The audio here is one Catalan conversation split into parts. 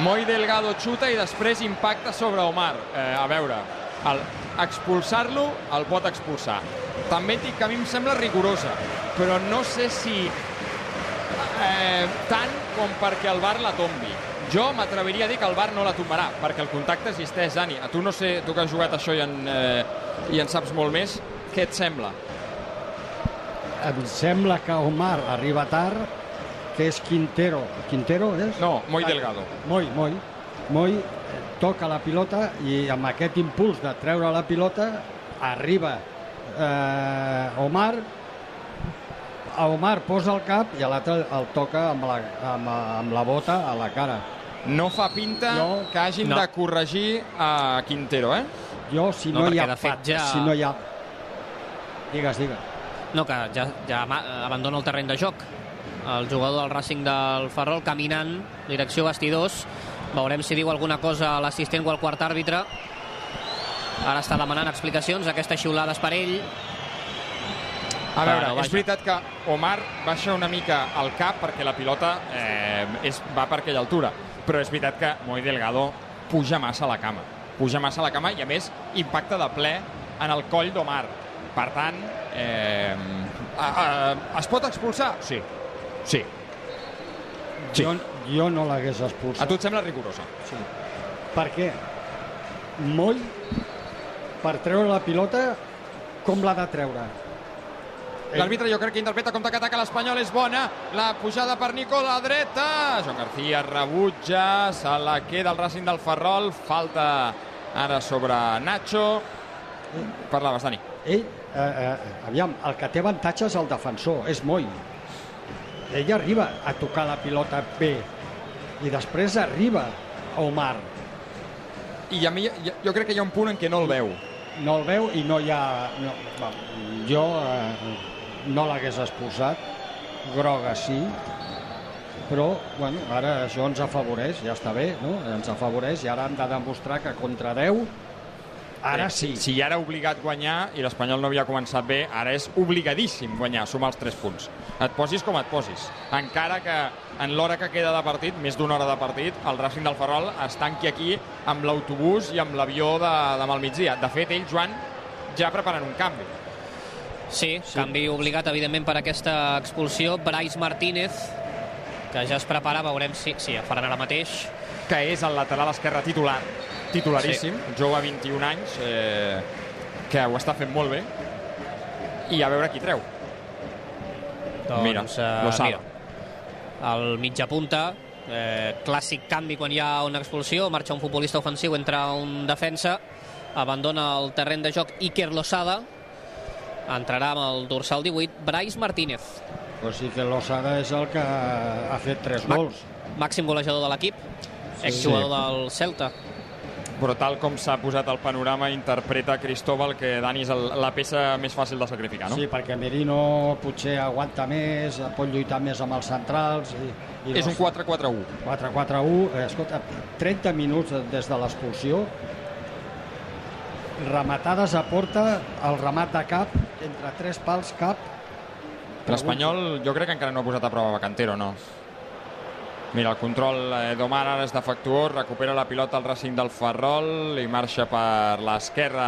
Moi Delgado xuta i després impacta sobre Omar. Eh, a veure, expulsar-lo el pot expulsar. També dic que a mi em sembla rigorosa, però no sé si eh, tant com perquè el VAR la tombi. Jo m'atreviria a dir que el VAR no la tombarà, perquè el contacte existeix, Dani. A tu no sé, tu que has jugat això i en, eh, i en saps molt més, què et sembla? Em sembla que Omar arriba tard, que és Quintero. Quintero és? No, Moi Delgado. Moi, Moi. Moi eh, toca la pilota i amb aquest impuls de treure la pilota arriba eh, Omar a Omar posa el cap i a l'altre el toca amb la, amb, amb la bota a la cara. No fa pinta No. que hagin No. de corregir a Quintero, eh? Jo, si No, no, hi ha... de fet fa- ja- Si no hi ha... Digues, digues. No, que ja, ja abandona el terreny de joc. El jugador del Racing del Ferrol caminant, direcció vestidors. Veurem si diu alguna cosa a l'assistent o al quart àrbitre. Ara està demanant explicacions, aquesta xiulada és per ell. A veure, Bueno, és veritat que Omar baixa una mica al cap perquè la pilota eh, és, va per aquella altura, però és veritat que Moi Delgado puja massa a la cama. Puja massa a la cama i, a més, impacta de ple en el coll d'Omar. Per tant, eh, a, a, es pot expulsar? Sí. Sí. Sí. Jo, jo no l'hagués A expulsat. tu et sembla rigorosa? Sí. Per què? Moll, per treure la pilota, com l'ha de treure? L'àrbitre jo crec que interpreta com que ataca l'Espanyol és bona. La pujada per Nico a la dreta. Joan García rebutja, se la queda el Racing del Ferrol. Falta ara sobre Nacho. Parlaves, Dani. Ell, eh, eh, aviam, el que té avantatge és el defensor, és Moll. Ell arriba a tocar la pilota bé i després arriba Omar. I a mi, jo, crec que hi ha un punt en què no el veu. No el veu i no hi ha... No, jo eh, no l'hagués expulsat, groga sí, però bueno, ara això ens afavoreix, ja està bé, no? ens afavoreix i ara han de demostrar que contra 10 ara sí. Si ja era obligat guanyar i l'Espanyol no havia començat bé, ara és obligadíssim guanyar, sumar els 3 punts. Et posis com et posis. Encara que en l'hora que queda de partit, més d'una hora de partit, el Racing del Ferrol es tanqui aquí amb l'autobús i amb l'avió de, demà al migdia. De fet, ell, Joan, ja preparen un canvi. Sí, sí, canvi obligat, evidentment, per aquesta expulsió. Brais Martínez, que ja es prepara, veurem si... Sí, el faran ara mateix. que és el lateral esquerre titular, titularíssim, sí. jove 21 anys, eh, que ho està fent molt bé, i a veure qui treu. Doncs, Mira, eh, Lozada. mira, el mitja punta, eh, clàssic canvi quan hi ha una expulsió, marxa un futbolista ofensiu, entra un defensa, abandona el terreny de joc Iker Losada, entrarà amb el dorsal 18, Brais Martínez, Però sí que l'Osada és el que ha fet 3 Ma- gols. màxim golejador de l'equip, exjugador del Celta. Però tal com s'ha posat el panorama, interpreta Cristóbal que Dani és el, la peça més fàcil de sacrificar, no? Sí, perquè Merino potser aguanta més, pot lluitar més amb els centrals. I, i És un 4-4-1. 4-4-1. Eh, Escolta, 30 minuts des de l'expulsió, rematades a porta, el remat de cap, entre tres pals, cap. L'Espanyol jo crec que encara no ha posat a prova Cantero, no? Mira, el control eh, d'Omar ara és defectuós, recupera la pilota al Racing del Ferrol i marxa per l'esquerra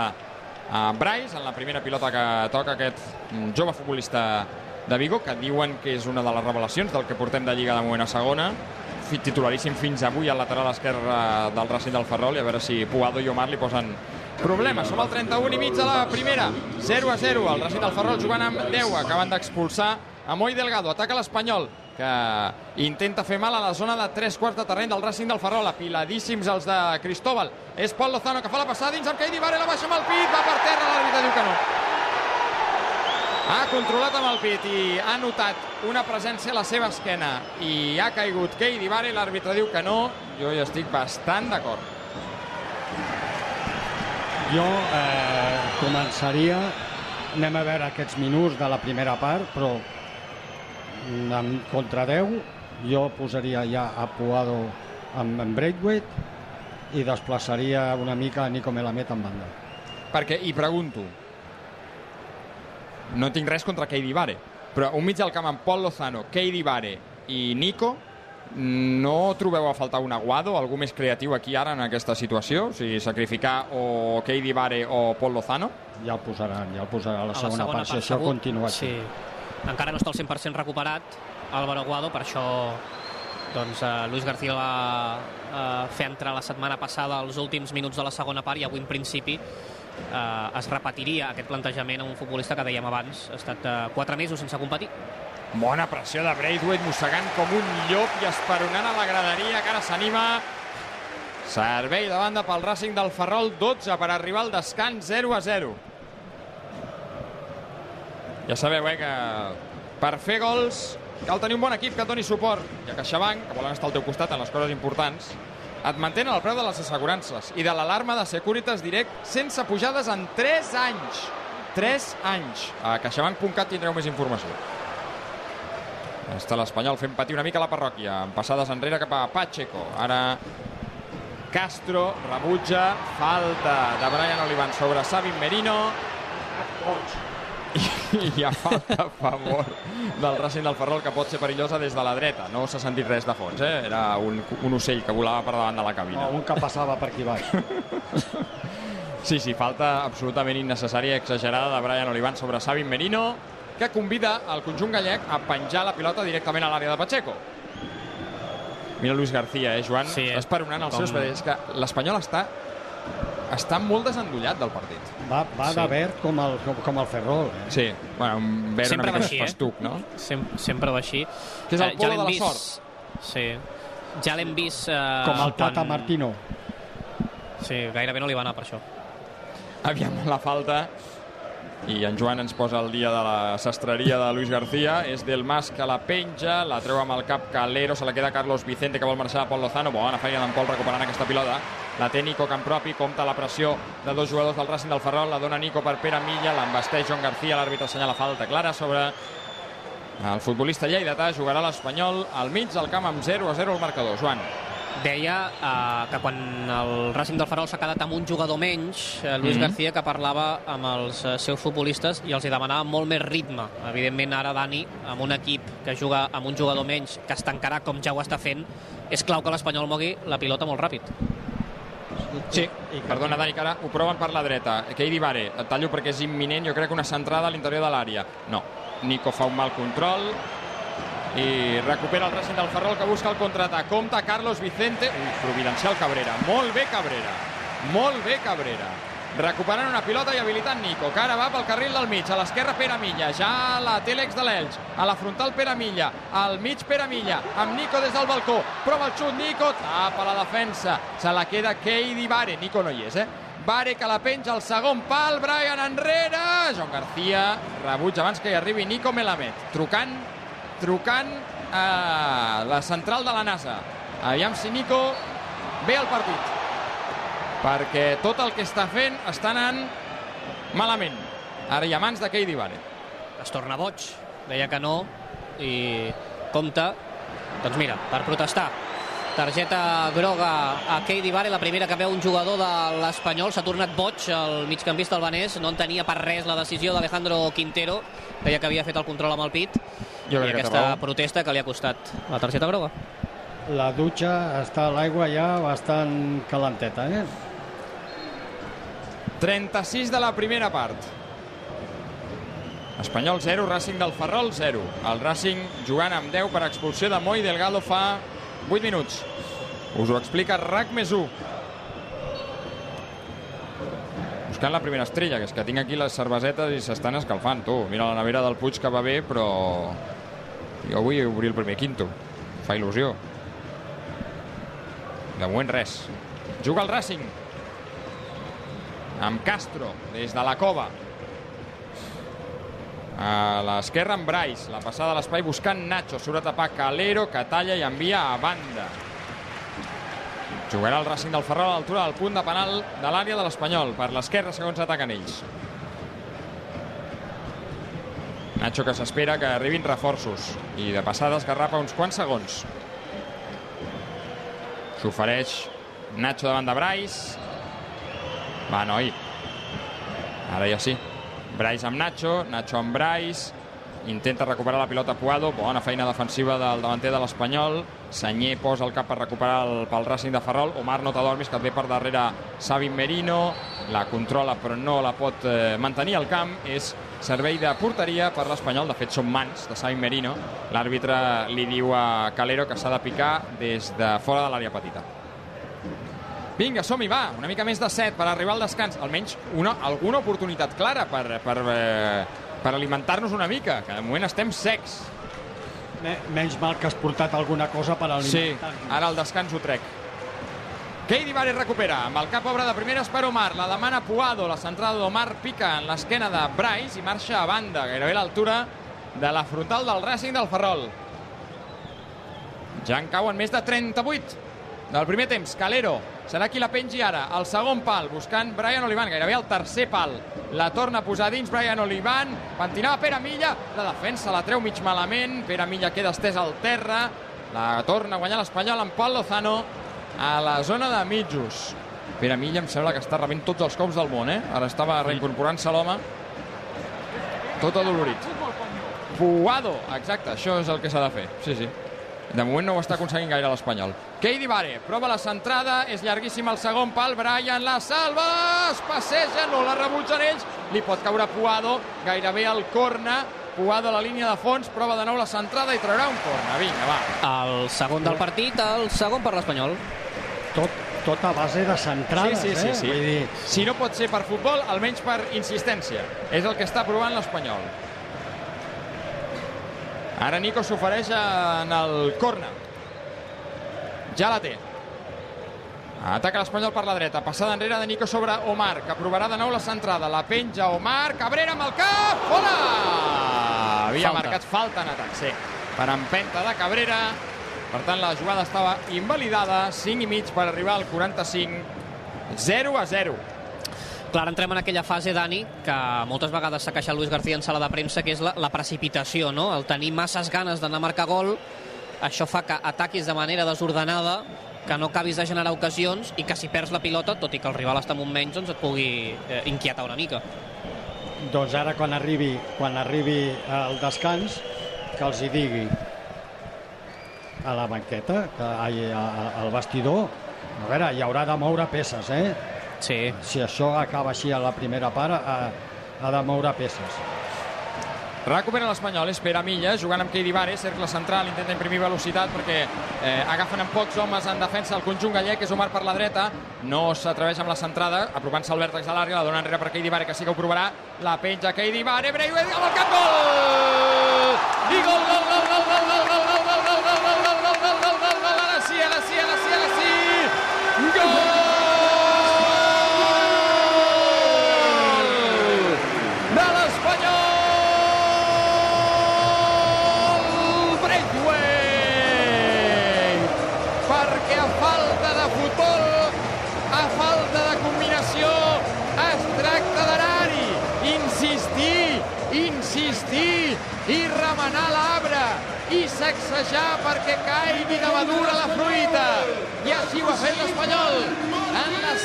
a Brais, en la primera pilota que toca aquest mm, jove futbolista de Vigo, que diuen que és una de les revelacions del que portem de Lliga de moment a segona, titularíssim fins avui al lateral esquerre del Racing del Ferrol i a veure si Puado i Omar li posen problemes. Som al 31 i mig de la primera. 0 a 0. El Racing del Ferrol jugant amb 10. Acaben d'expulsar a Moi Delgado. Ataca l'Espanyol que intenta fer mal a la zona de tres quarts de terreny del Racing del Ferrol. Apiladíssims els de Cristóbal. És Pol Lozano que fa la passada dins amb Keidi Vare, la baixa amb el pit, va per terra, l'àrbitre diu que no. Ha controlat amb el pit i ha notat una presència a la seva esquena i ha caigut Keidi Vare, l'àrbitre diu que no. Jo hi estic bastant d'acord. Jo eh, començaria, anem a veure aquests minuts de la primera part, però en contra 10 jo posaria ja a Puado amb, amb Braithwaite i desplaçaria una mica a Nico Melamed en banda. Perquè, i pregunto, no tinc res contra Keidi Vare, però un mig del camp amb Pol Lozano, Keidi Vare i Nico, no trobeu a faltar un Aguado, algú més creatiu aquí ara en aquesta situació? O sigui, sacrificar o Keidi Vare o Pol Lozano? Ja el posaran, ja el posarà a la A segona, part, si això segur. continua així. Sí. Encara no està al 100% recuperat Álvaro Aguado, per això doncs, eh, Luis García va eh, fer entrar la setmana passada els últims minuts de la segona part i avui en principi eh, es repetiria aquest plantejament a un futbolista que dèiem abans ha estat eh, 4 mesos sense competir Bona pressió de Braithwaite, mossegant com un llop i esperonant a la graderia, que ara s'anima. Servei de banda pel Racing del Ferrol, 12 per arribar al descans, 0 a 0. Ja sabeu, eh, que per fer gols cal tenir un bon equip que et doni suport. I a CaixaBank, que volen estar al teu costat en les coses importants, et mantenen el preu de les assegurances i de l'alarma de Securitas Direct sense pujades en 3 anys. 3 anys. A caixabank.cat tindreu més informació. Està l'Espanyol fent patir una mica la parròquia, amb passades enrere cap a Pacheco. Ara Castro rebutja, falta de Brian Olivan sobre Sabin Merino. I hi ha falta a favor del Racing del Ferrol que pot ser perillosa des de la dreta. No s'ha sentit res de fons, eh? Era un, un ocell que volava per davant de la cabina. No, un que passava per aquí baix. Sí, sí, falta absolutament innecessària i exagerada de Brian Olivan sobre Sabin Merino, que convida el conjunt gallec a penjar la pilota directament a l'àrea de Pacheco. Mira Luis García, eh, Joan? Sí, eh? Estàs peronant els Com- seus peders, que l'Espanyol està està molt desendollat del partit. Va, va Sí. de verd com el, com, com el Ferrol. Eh? Sí, bueno, un verd Sempre una va mica així, eh? festuc, no? Sem sempre va així Que és el Eh, polo l'hem de la vist- sort. sí ja l'hem vist eh, Com el Tata quan- Martino. sí, gairebé no li va anar per això Aviam la falta i en Joan ens posa el dia de la sastreria de Luis García és del Mas que la penja la treu amb el cap Calero, se la queda Carlos Vicente que vol marxar a Pol Lozano, bona feina d'en Pol recuperant aquesta pilota, la té Nico Campropi compta la pressió de dos jugadors del Racing del Ferrol, la dona Nico per Pere Milla l'embasteix Joan García, l'àrbitre assenyala falta clara sobre el futbolista lleidatà jugarà l'Espanyol al mig del camp amb 0 a 0 el marcador, Joan deia eh, que quan el Racing del Ferrol s'ha quedat amb un jugador menys, eh, Luis Mhm. García, que parlava amb els eh, seus futbolistes i els hi demanava molt més ritme. Evidentment, ara Dani, amb un equip que juga amb un jugador menys, que es tancarà com ja ho està fent, és clau que l'Espanyol mogui la pilota molt ràpid. Sí, perdona Dani, que ara ho proven per la dreta. Keidi Vare, et tallo perquè és imminent, jo crec que una centrada a l'interior de l'àrea. No, Nico fa un mal control i recupera el Racing del Ferrol que busca el contraatac. Compta Carlos Vicente. Ui, providencial Cabrera. Molt bé Cabrera. Molt bé Cabrera. Recuperant una pilota i habilitant Nico, que ara va pel carril del mig. A l'esquerra Pere Milla, ja la té l'ex de l'Elx. A la frontal Pere Milla, al mig Pere Milla, amb Nico des del balcó. Prova el xut, Nico, tapa la defensa. Se la queda Keidi Vare. Nico no hi és, eh? Vare que la penja al segon pal, Brian enrere, Joan García rebutja abans que hi arribi Nico Melamed, trucant, trucant a la central de la NASA. Aviam si Nico ve al partit, perquè tot el que està fent està anant malament. Ara hi ha mans de Keidi Vare. Es torna boig, deia que no, i compta, doncs mira, per protestar. Targeta groga a Keidi Vare, la primera que veu un jugador de l'Espanyol. S'ha tornat boig el migcampista albanès. No entenia per res la decisió d'Alejandro Quintero. Deia que havia fet el control amb el pit. Jo I aquesta protesta que li ha costat la targeta groga. La dutxa està a l'aigua ja bastant calenteta, eh? 36 de la primera part. Espanyol 0, Racing del Ferrol 0. El Racing jugant amb 10 per expulsió de Moi Delgado fa 8 minuts. Us ho explica RAC més 1. Buscant la primera estrella, que és que tinc aquí les cervesetes i s'estan escalfant, tu. Mira la nevera del Puig que va bé, però jo vull obrir el primer quinto. Fa il·lusió. De moment res. Juga el Racing amb Castro des de la cova. A l'esquerra amb Brais la passada a l'espai buscant Nacho surt a tapar Calero que talla i envia a banda. Jugarà el Racing del Ferrol a l'altura del punt de penal de l'àrea de l'Espanyol. Per l'esquerra segons ataquen ells. Nacho que s'espera que arribin reforços. I de passada esgarrapa uns quants segons. S'ofereix Nacho davant de Brais va, noi. Ara ja sí. Brais amb Nacho, Nacho amb Brais. intenta recuperar la pilota Puado, bona feina defensiva del davanter de l'Espanyol, Senyer posa el cap per recuperar el, pel Racing de Ferrol, Omar no t'adormis que et ve per darrere Sabin Merino, la controla però no la pot eh, mantenir al camp, és servei de porteria per l'Espanyol, de fet són mans de Sabin Merino, l'àrbitre li diu a Calero que s'ha de picar des de fora de l'àrea petita. Vinga, som-hi, va, una mica més de set per arribar al descans, almenys una, alguna oportunitat clara per, per, eh, per alimentar-nos una mica, que de moment estem secs. Me, menys mal que has portat alguna cosa per Sí, alimentar-nos. ara al descans ho trec. Keidi Vares recupera, amb el cap obre de primeres per Omar, la demana Puado, la centrada d'Omar pica en l'esquena de Bryce i marxa a banda, gairebé a l'altura de la frontal del Racing del Ferrol. Ja en cauen més de 38 del primer temps. Calero serà qui la pengi ara. El segon pal, buscant Brian Olivan, gairebé el tercer pal. La torna a posar dins Brian Olivan. Pentinava Pere Milla. La defensa la treu mig malament. Pere Milla queda estès al terra. La torna a guanyar l'Espanyol amb Pol Lozano a la zona de mitjos. Pere Milla em sembla que està rebent tots els cops del món, eh? Ara estava reincorporant-se l'home. Tot adolorit. Puado, exacte, això és el que s'ha de fer. Sí, sí. De moment no ho està aconseguint gaire l'Espanyol. Keidi Vare, prova la centrada, és llarguíssim el segon pal, Brian la salva, es passeja, no la rebutgen ells, li pot caure Puado, gairebé al corna, Puado a la línia de fons, prova de nou la centrada i traurà un corna. Vinga, va. El segon del partit, el segon per l'Espanyol. Tot, tot a base de centrades, sí, sí, sí, eh? sí. Vull dir, Si no pot ser per futbol, almenys per insistència. És el que està provant l'Espanyol. Ara Nico s'ofereix en el corna. Ja la té. Ataca l'Espanyol per la dreta. Passada enrere de Nico sobre Omar, que provarà de nou la centrada. La penja Omar, Cabrera amb el cap, fora! Havia Falta. marcat falta en atac, sí. Per empenta de Cabrera. Per tant, la jugada estava invalidada. 5 i mig per arribar al 45. 0 a 0. Clar, entrem en aquella fase, Dani, que moltes vegades s'ha queixat Luis García en sala de premsa, que és la, la precipitació, no? El tenir masses ganes d'anar a marcar gol, això fa que ataquis de manera desordenada, que no acabis de generar ocasions i que si perds la pilota, tot i que el rival està amb un menys, doncs et pugui eh, inquietar una mica. doncs ara quan arribi, quan arribi el descans, que els hi digui a la banqueta, que, ai, al vestidor, a veure, hi haurà de moure peces, eh? Sí. Si això acaba així a la primera part, ha, ha de moure peces. Recupera l'Espanyol, espera Milla, jugant amb Keidi Bares, cercle central, intenta imprimir velocitat perquè eh, agafen amb pocs homes en defensa el conjunt gallec, és Omar per la dreta, no s'atreveix amb la centrada, apropant-se al vèrtex de l'àrea, la dona enrere per Keidi Bares, que sí que ho provarà, la penja Keidi Bares, Breu, amb el cap, gol! I gol, gol, gol, gol, gol, gol, gol, gol!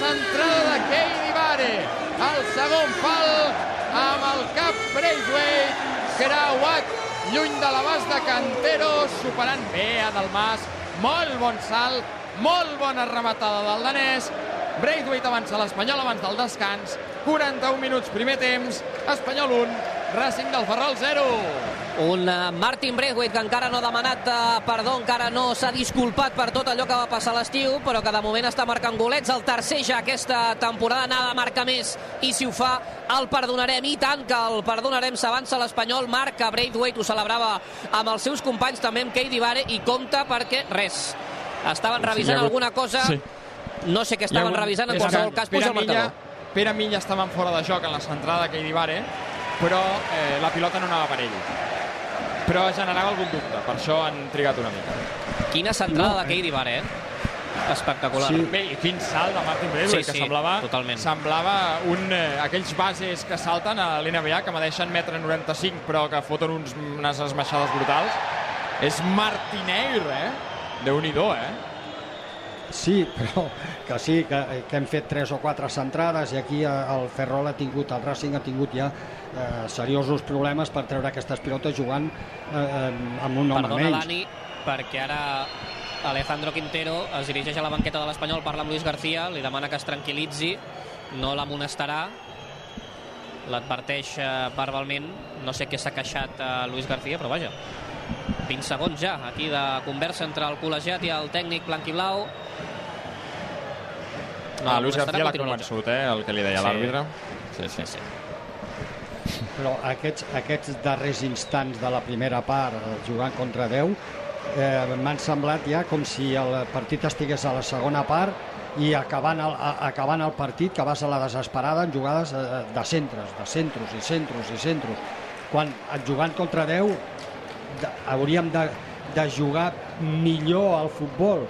Centrada de Keidi Vare. El segon pal amb el cap Braithwaite, creuat lluny de l'abast de Cantero, superant bé a Dalmas. Molt bon salt, molt bona rematada del danès. Braithwaite avança l'Espanyol abans del descans. 41 minuts primer temps, Espanyol 1, Racing del Ferrol 0. Un eh, Martin Braithwaite que encara no ha demanat eh, perdó, encara no s'ha disculpat per tot allò que va passar l'estiu, però que de moment està marcant golets. El tercer ja aquesta temporada n'ha de marcar més i si ho fa el perdonarem. I tant que el perdonarem. S'avança l'Espanyol, marca Braithwaite, ho celebrava amb els seus companys, també amb Keidi Vare, i compta perquè res. Estaven Sí, revisant ha hagut- alguna cosa, Sí. no sé què ha estaven hagut- revisant, en qualsevol cas puja el marcador. Pere Milla estava en fora de joc en la centrada de Keidi Vare, però eh, la pilota no anava per ell. Però generava algun dubte, per això han trigat una mica. Quina centrada de Keidi Vare, eh? Espectacular. Sí. Bé, i quin salt de Martin Braithwaite, Sí, sí, que semblava, totalment. semblava un, eh, aquells bases que salten a l'NBA, que medeixen metre 95, però que foten uns, unes esmaixades brutals. És Martineir, eh? Déu-n'hi-do, eh? Sí, però que sí, que, que hem fet tres o quatre centrades i aquí eh, el Ferrol ha tingut, el Racing ha tingut ja eh, seriosos problemes per treure aquestes pilotes jugant eh, amb un home Perdona, menys. Dani, perquè ara Alejandro Quintero es dirigeix a la banqueta de l'Espanyol, parla amb Luis García, li demana que es tranquil·litzi, no l'amonestarà, l'adverteix eh, verbalment, no sé què s'ha queixat a Luis García, però vaja, 20 segons ja, aquí de conversa entre el col·legiat i el tècnic blanc i blau. ah, Luis García l'ha convençut, eh, el que li deia Sí. l'àrbitre. Sí, sí. Sí. Però aquests, aquests darrers instants de la primera part, eh, jugant contra 10, eh, m'han semblat ja com si el partit estigués a la segona part i acabant el, a, acabant el partit que vas a la desesperada en jugades eh, de centres, de centros i centros i centros. Quan eh, jugant contra 10 de, hauríem de, de jugar millor al futbol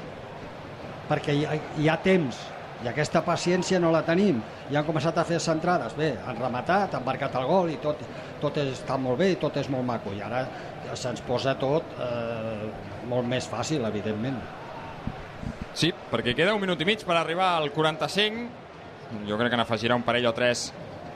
perquè hi ha, hi ha temps i aquesta paciència no la tenim. I han començat a fer centrades bé, han rematat, han marcat el gol i tot, tot està molt bé i tot és molt maco. I ara se'ns posa tot eh, molt més fàcil, evidentment. Sí, perquè queda un minut i mig per arribar al 45. Jo crec que n'afegirà un parell o tres.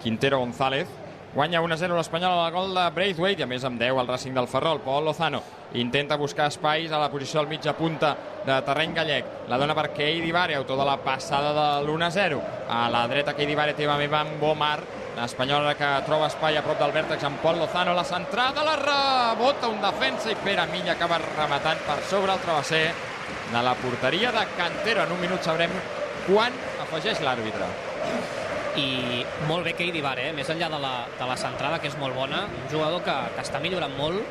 Quintero González. Guanya 1-0 l'Espanyol al gol de Braithwaite i a més amb 10 el Racing del Ferrol. Pol Lozano intenta buscar espais a la posició del mitja punta de terreny gallec. La dona per Keidi Vare, autor de la passada de l'1-0. A la dreta Keidi Vare té amb Bomar. L'Espanyol que troba espai a prop del vèrtex amb Pol Lozano. La centrada, la rebota un defensa i Pere Milla acaba rematant per sobre el travesser de la porteria de Cantero. En un minut sabrem quan afegeix l'àrbitre. I molt bé Keidi Bar, eh? més enllà de la, de la centrada, que és molt bona, un jugador que, que està millorant molt,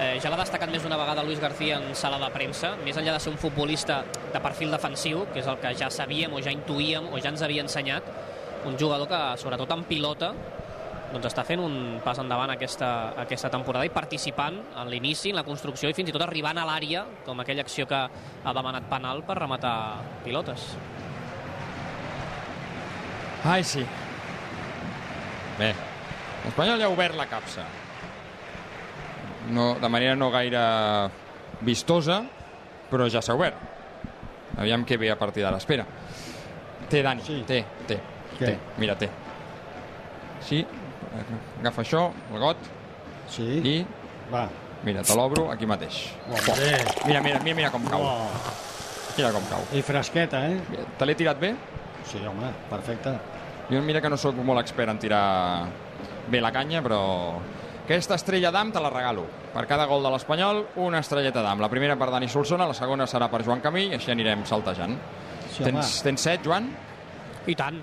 eh, ja l'ha destacat més d'una vegada Luis García en sala de premsa, més enllà de ser un futbolista de perfil defensiu, que és el que ja sabíem o ja intuïem o ja ens havia ensenyat, un jugador que, sobretot en pilota, doncs està fent un pas endavant aquesta, aquesta temporada i participant en l'inici, en la construcció i fins i tot arribant a l'àrea, com aquella acció que ha demanat penal per rematar pilotes. Ai, sí. Bé, l'Espanyol ja ha obert la capsa. No, de manera no gaire vistosa, però ja s'ha obert. Aviam què ve a partir d'ara. Espera. Té, Dani. Sí. Té, té. Què? Té. Mira, té. Sí, agafa això, el got, sí? i va mira, te l'obro aquí mateix. Hombre. Mira, mira, mira, mira com cau. Oh. Mira com cau. i fresqueta, eh? Te l'he tirat bé? sí, home, perfecte Jo mira que no sóc molt expert en tirar bé la canya, però aquesta estrella d'am te la regalo. Per cada gol de l'Espanyol, una estrelleta d'am. La primera per Dani Solsona, la segona serà per Joan Camí i així anirem saltejant. sí, tens, tens set, Joan? I tant.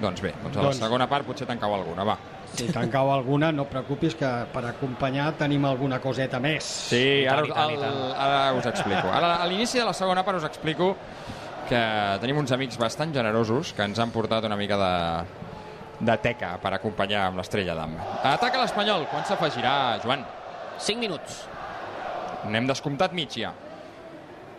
Doncs bé, doncs a Doncs- la segona part potser te'n cau alguna, va. si te'n cau alguna no preocupis que per acompanyar tenim alguna coseta més Sí, I tant, ara, i tant, i el, tant. ara us explico. Ara, a l'inici de la segona part us explico que tenim uns amics bastant generosos que ens han portat una mica de, de teca per acompanyar amb l'estrella d'am. Ataca l'Espanyol. Quan s'afegirà, Joan? 5 minuts. N'hem descomptat mig ja.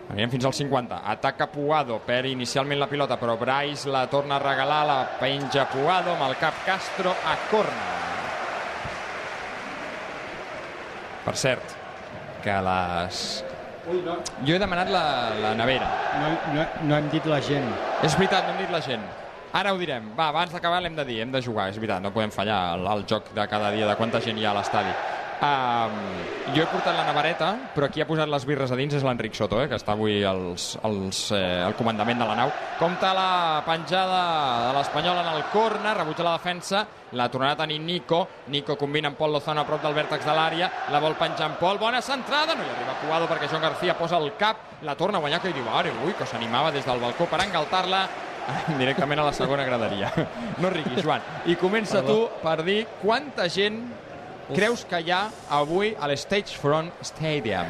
Anirem fins al 50. Ataca Puado, perd inicialment la pilota, però Brais la torna a regalar, la penja Puado amb el cap Castro a corna. Per cert, que les... Ui, no, Jo he demanat la, la nevera. no, no, no hem dit la gent És veritat, no hem dit la gent. Ara ho direm. Va, abans d'acabar l'hem de dir, hem de jugar, és veritat, no podem fallar el, el joc de cada dia de quanta gent hi ha a l'estadi. Um, jo he portat la navareta, però qui ha posat les birres a dins és l'Enric Soto, eh, que està avui als, als, eh, al comandament de la nau. Compta la penjada de l'Espanyol en el córner, rebutja la defensa, la tornarà a tenir Nico, Nico combina amb Pol Lozano a prop del vèrtex de l'àrea, la vol penjar amb Pol, bona centrada, no hi arriba Puado perquè Joan García posa el cap, la torna a guanyar que diu, ara, ui, que s'animava des del balcó per engaltar-la directament a la segona graderia. No riguis, Joan. I comença Perdó. tu per dir quanta gent creus que hi ha avui a l'Stage Front Stadium.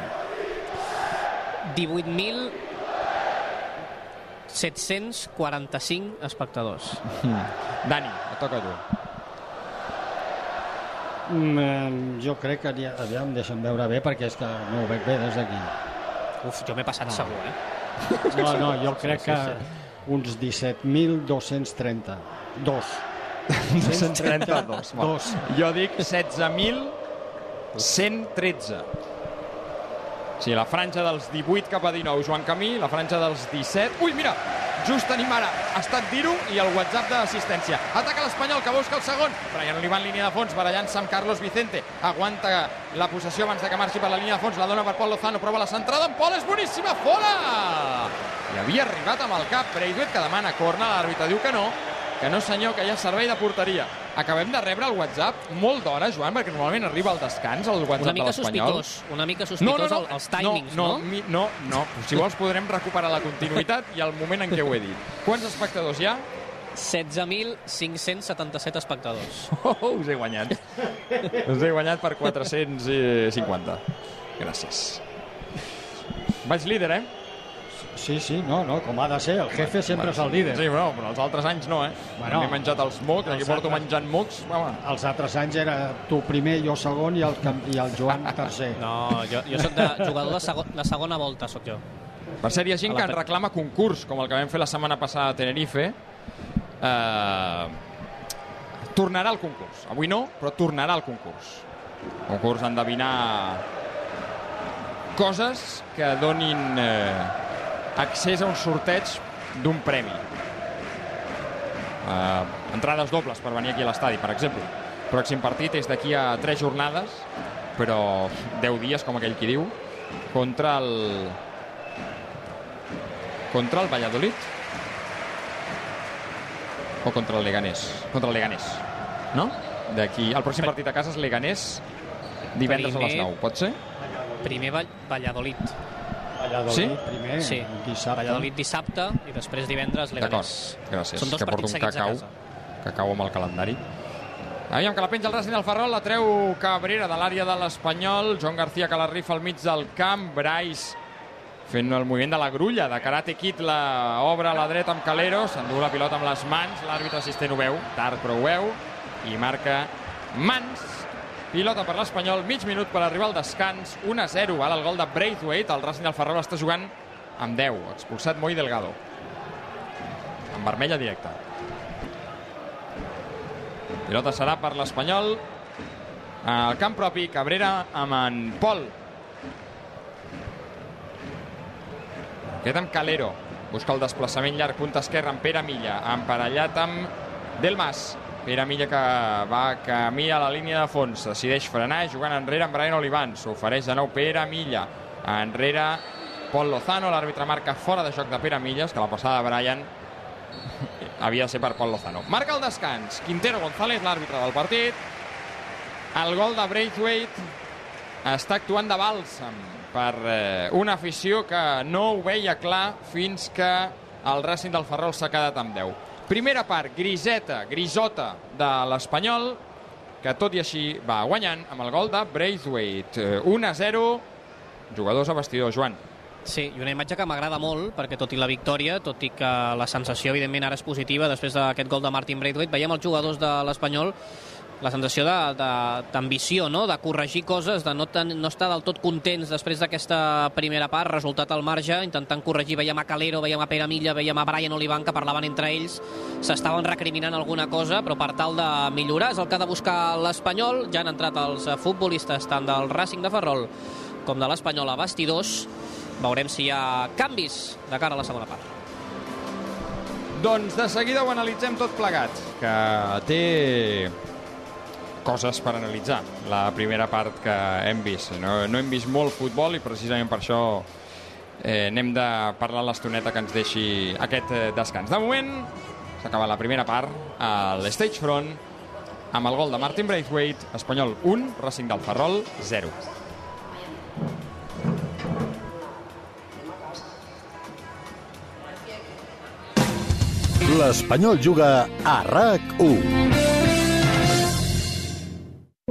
18.745 espectadors. Dani, et toca a tu. mm, jo crec que n'hi ha- aviam, deixa'm veure bé perquè és que no ho veig bé des d'aquí Uf, jo m'he passat segur, eh? no, no, jo crec que uns 17.230 dos 232. Dos. Jo dic 16.113. Sí, la franja dels 18 cap a 19, Joan Camí, la franja dels 17... Ui, mira, just tenim ara, estat dir-ho i el WhatsApp d'assistència. Ataca l'Espanyol, que busca el segon. Brian Oliva en línia de fons, barallant-se amb Carlos Vicente. Aguanta la possessió abans de que marxi per la línia de fons. La dona per Pol Lozano, prova la centrada. En Pol és boníssima, fora! I havia arribat amb el cap Braithwaite, que demana corna. L'àrbitre diu que no, que no senyor, que hi ha servei de porteria. Acabem de rebre el WhatsApp molt d'hora, Joan, perquè normalment arriba al descans el WhatsApp Una mica de l'Espanyol. sospitós, una mica sospitós el- els timings, no? no? No, mi, no, no. Si vols podrem recuperar la continuïtat i el moment en què ho he dit. Quants espectadors hi ha? 16.577 espectadors. Oh, oh, us he guanyat. us he guanyat per 450. Gràcies. Vaig líder, eh? Sí, sí, no, no, com ha de ser. El jefe sempre és el líder. Sí, però, però els altres anys no, eh? Bueno, M'he menjat els mocs, aquí porto altres- menjant mocs. Home, Els altres anys era tu primer, jo segon i el, i el Joan tercer. No, jo, jo sóc de jugador de, segon, de segona volta, sóc jo. Per cert, hi ha gent que la en pre- reclama concurs, com el que vam fer la setmana passada a Tenerife. Eh, tornarà al concurs. Avui no, però tornarà al concurs. Concurs d'endevinar coses que donin eh, accés a un sorteig d'un premi. Eh, entrades dobles per venir aquí a l'estadi, per exemple. Pròxim partit és d'aquí a 3 jornades, però 10 dies, com aquell qui diu, contra el contra el Valladolid o contra el Leganés contra el Leganés no? d'aquí, el pròxim partit a casa és Leganés divendres a les Primer- 9, pot ser? Primer Vall Valladolid. Valladolid Sí? primer, Sí, dissabte. Valladolid dissabte i després divendres D'acord, Leganés. gràcies, Són dos que porto partits un cacau cacau amb el calendari Aviam que la penja el Racing del Ferrol, la treu Cabrera de l'àrea de l'Espanyol, Joan García que la rifa al mig del camp, Brais fent el moviment de la grulla, de Karate Kid la obra a la dreta amb Calero, s'endú la pilota amb les mans, l'àrbitre assistent ho veu, tard però ho veu, i marca mans, pilota per l'Espanyol, mig minut per arribar al descans, 1-0, ara el gol de Braithwaite, el Racing del Ferrol està jugant amb 10, expulsat Moi Delgado, amb vermella directa. Pilota serà per l'Espanyol. Al camp propi, Cabrera amb en Pol. Queda amb Calero. Busca el desplaçament llarg, punta esquerra amb Pere Milla, emparellat amb Delmas. Pere Milla que va camí a la línia de fons, decideix frenar, jugant enrere amb Brian Olivan. S'ofereix de nou Pere Milla. Enrere Pol Lozano, l'àrbitre marca fora de joc de Pere Milles, que la passada de Brian havia de ser per Pol Lozano. Marca el descans. Quintero González, l'àrbitre del partit. El gol de Braithwaite està actuant de bàlsam per eh, una afició que no ho veia clar fins que el Racing del Ferrol s'ha quedat amb 10. Primera part, griseta, grisota de l'Espanyol, que tot i així va guanyant amb el gol de Braithwaite. Eh, 1-0, jugadors a vestidor, Joan. Sí, i una imatge que m'agrada molt, perquè tot i la victòria, tot i que la sensació, evidentment, ara és positiva, després d'aquest gol de Martin Braithwaite, veiem els jugadors de l'Espanyol la sensació d'ambició, no? de corregir coses, de no, ten, no estar del tot contents després d'aquesta primera part, resultat al marge, intentant corregir, veiem a Calero, veiem a Pere Milla, veiem a Brian Olivan, que parlaven entre ells, s'estaven recriminant alguna cosa, però per tal de millorar és el que ha de buscar l'Espanyol, ja han entrat els futbolistes tant del Racing de Ferrol com de l'Espanyol a vestidors, veurem si hi ha canvis de cara a la segona part. Doncs de seguida ho analitzem tot plegat, que té coses per analitzar. La primera part que hem vist. No, no hem vist molt futbol i precisament per això eh, anem de parlar l'estoneta que ens deixi aquest eh, descans. De moment, s'acaba la primera part a l'Stage Front amb el gol de Martin Braithwaite, Espanyol 1, Racing del Ferrol 0. L'Espanyol juga a RAC1.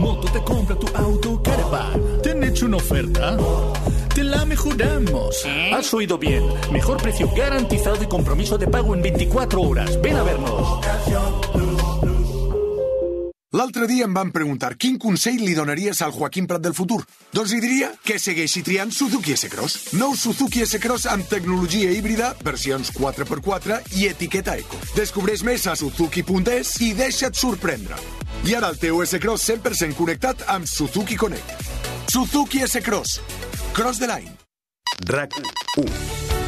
moto, te compra tu auto, caravan. ¿Te han hecho una oferta? Te la mejoramos. Has oído bien. Mejor precio garantizado y compromiso de pago en 24 horas. Ven a vernos. L'altre dia em van preguntar quin consell li donaries al Joaquim Prat del futur. Doncs li diria que segueixi triant Suzuki S-Cross. Nou Suzuki S-Cross amb tecnologia híbrida, versions 4x4 i etiqueta eco. Descobreix més a suzuki.es i deixa't sorprendre. I ara el teu S-Cross 100% connectat amb Suzuki Connect. Suzuki S-Cross. Cross the line. RAC 1.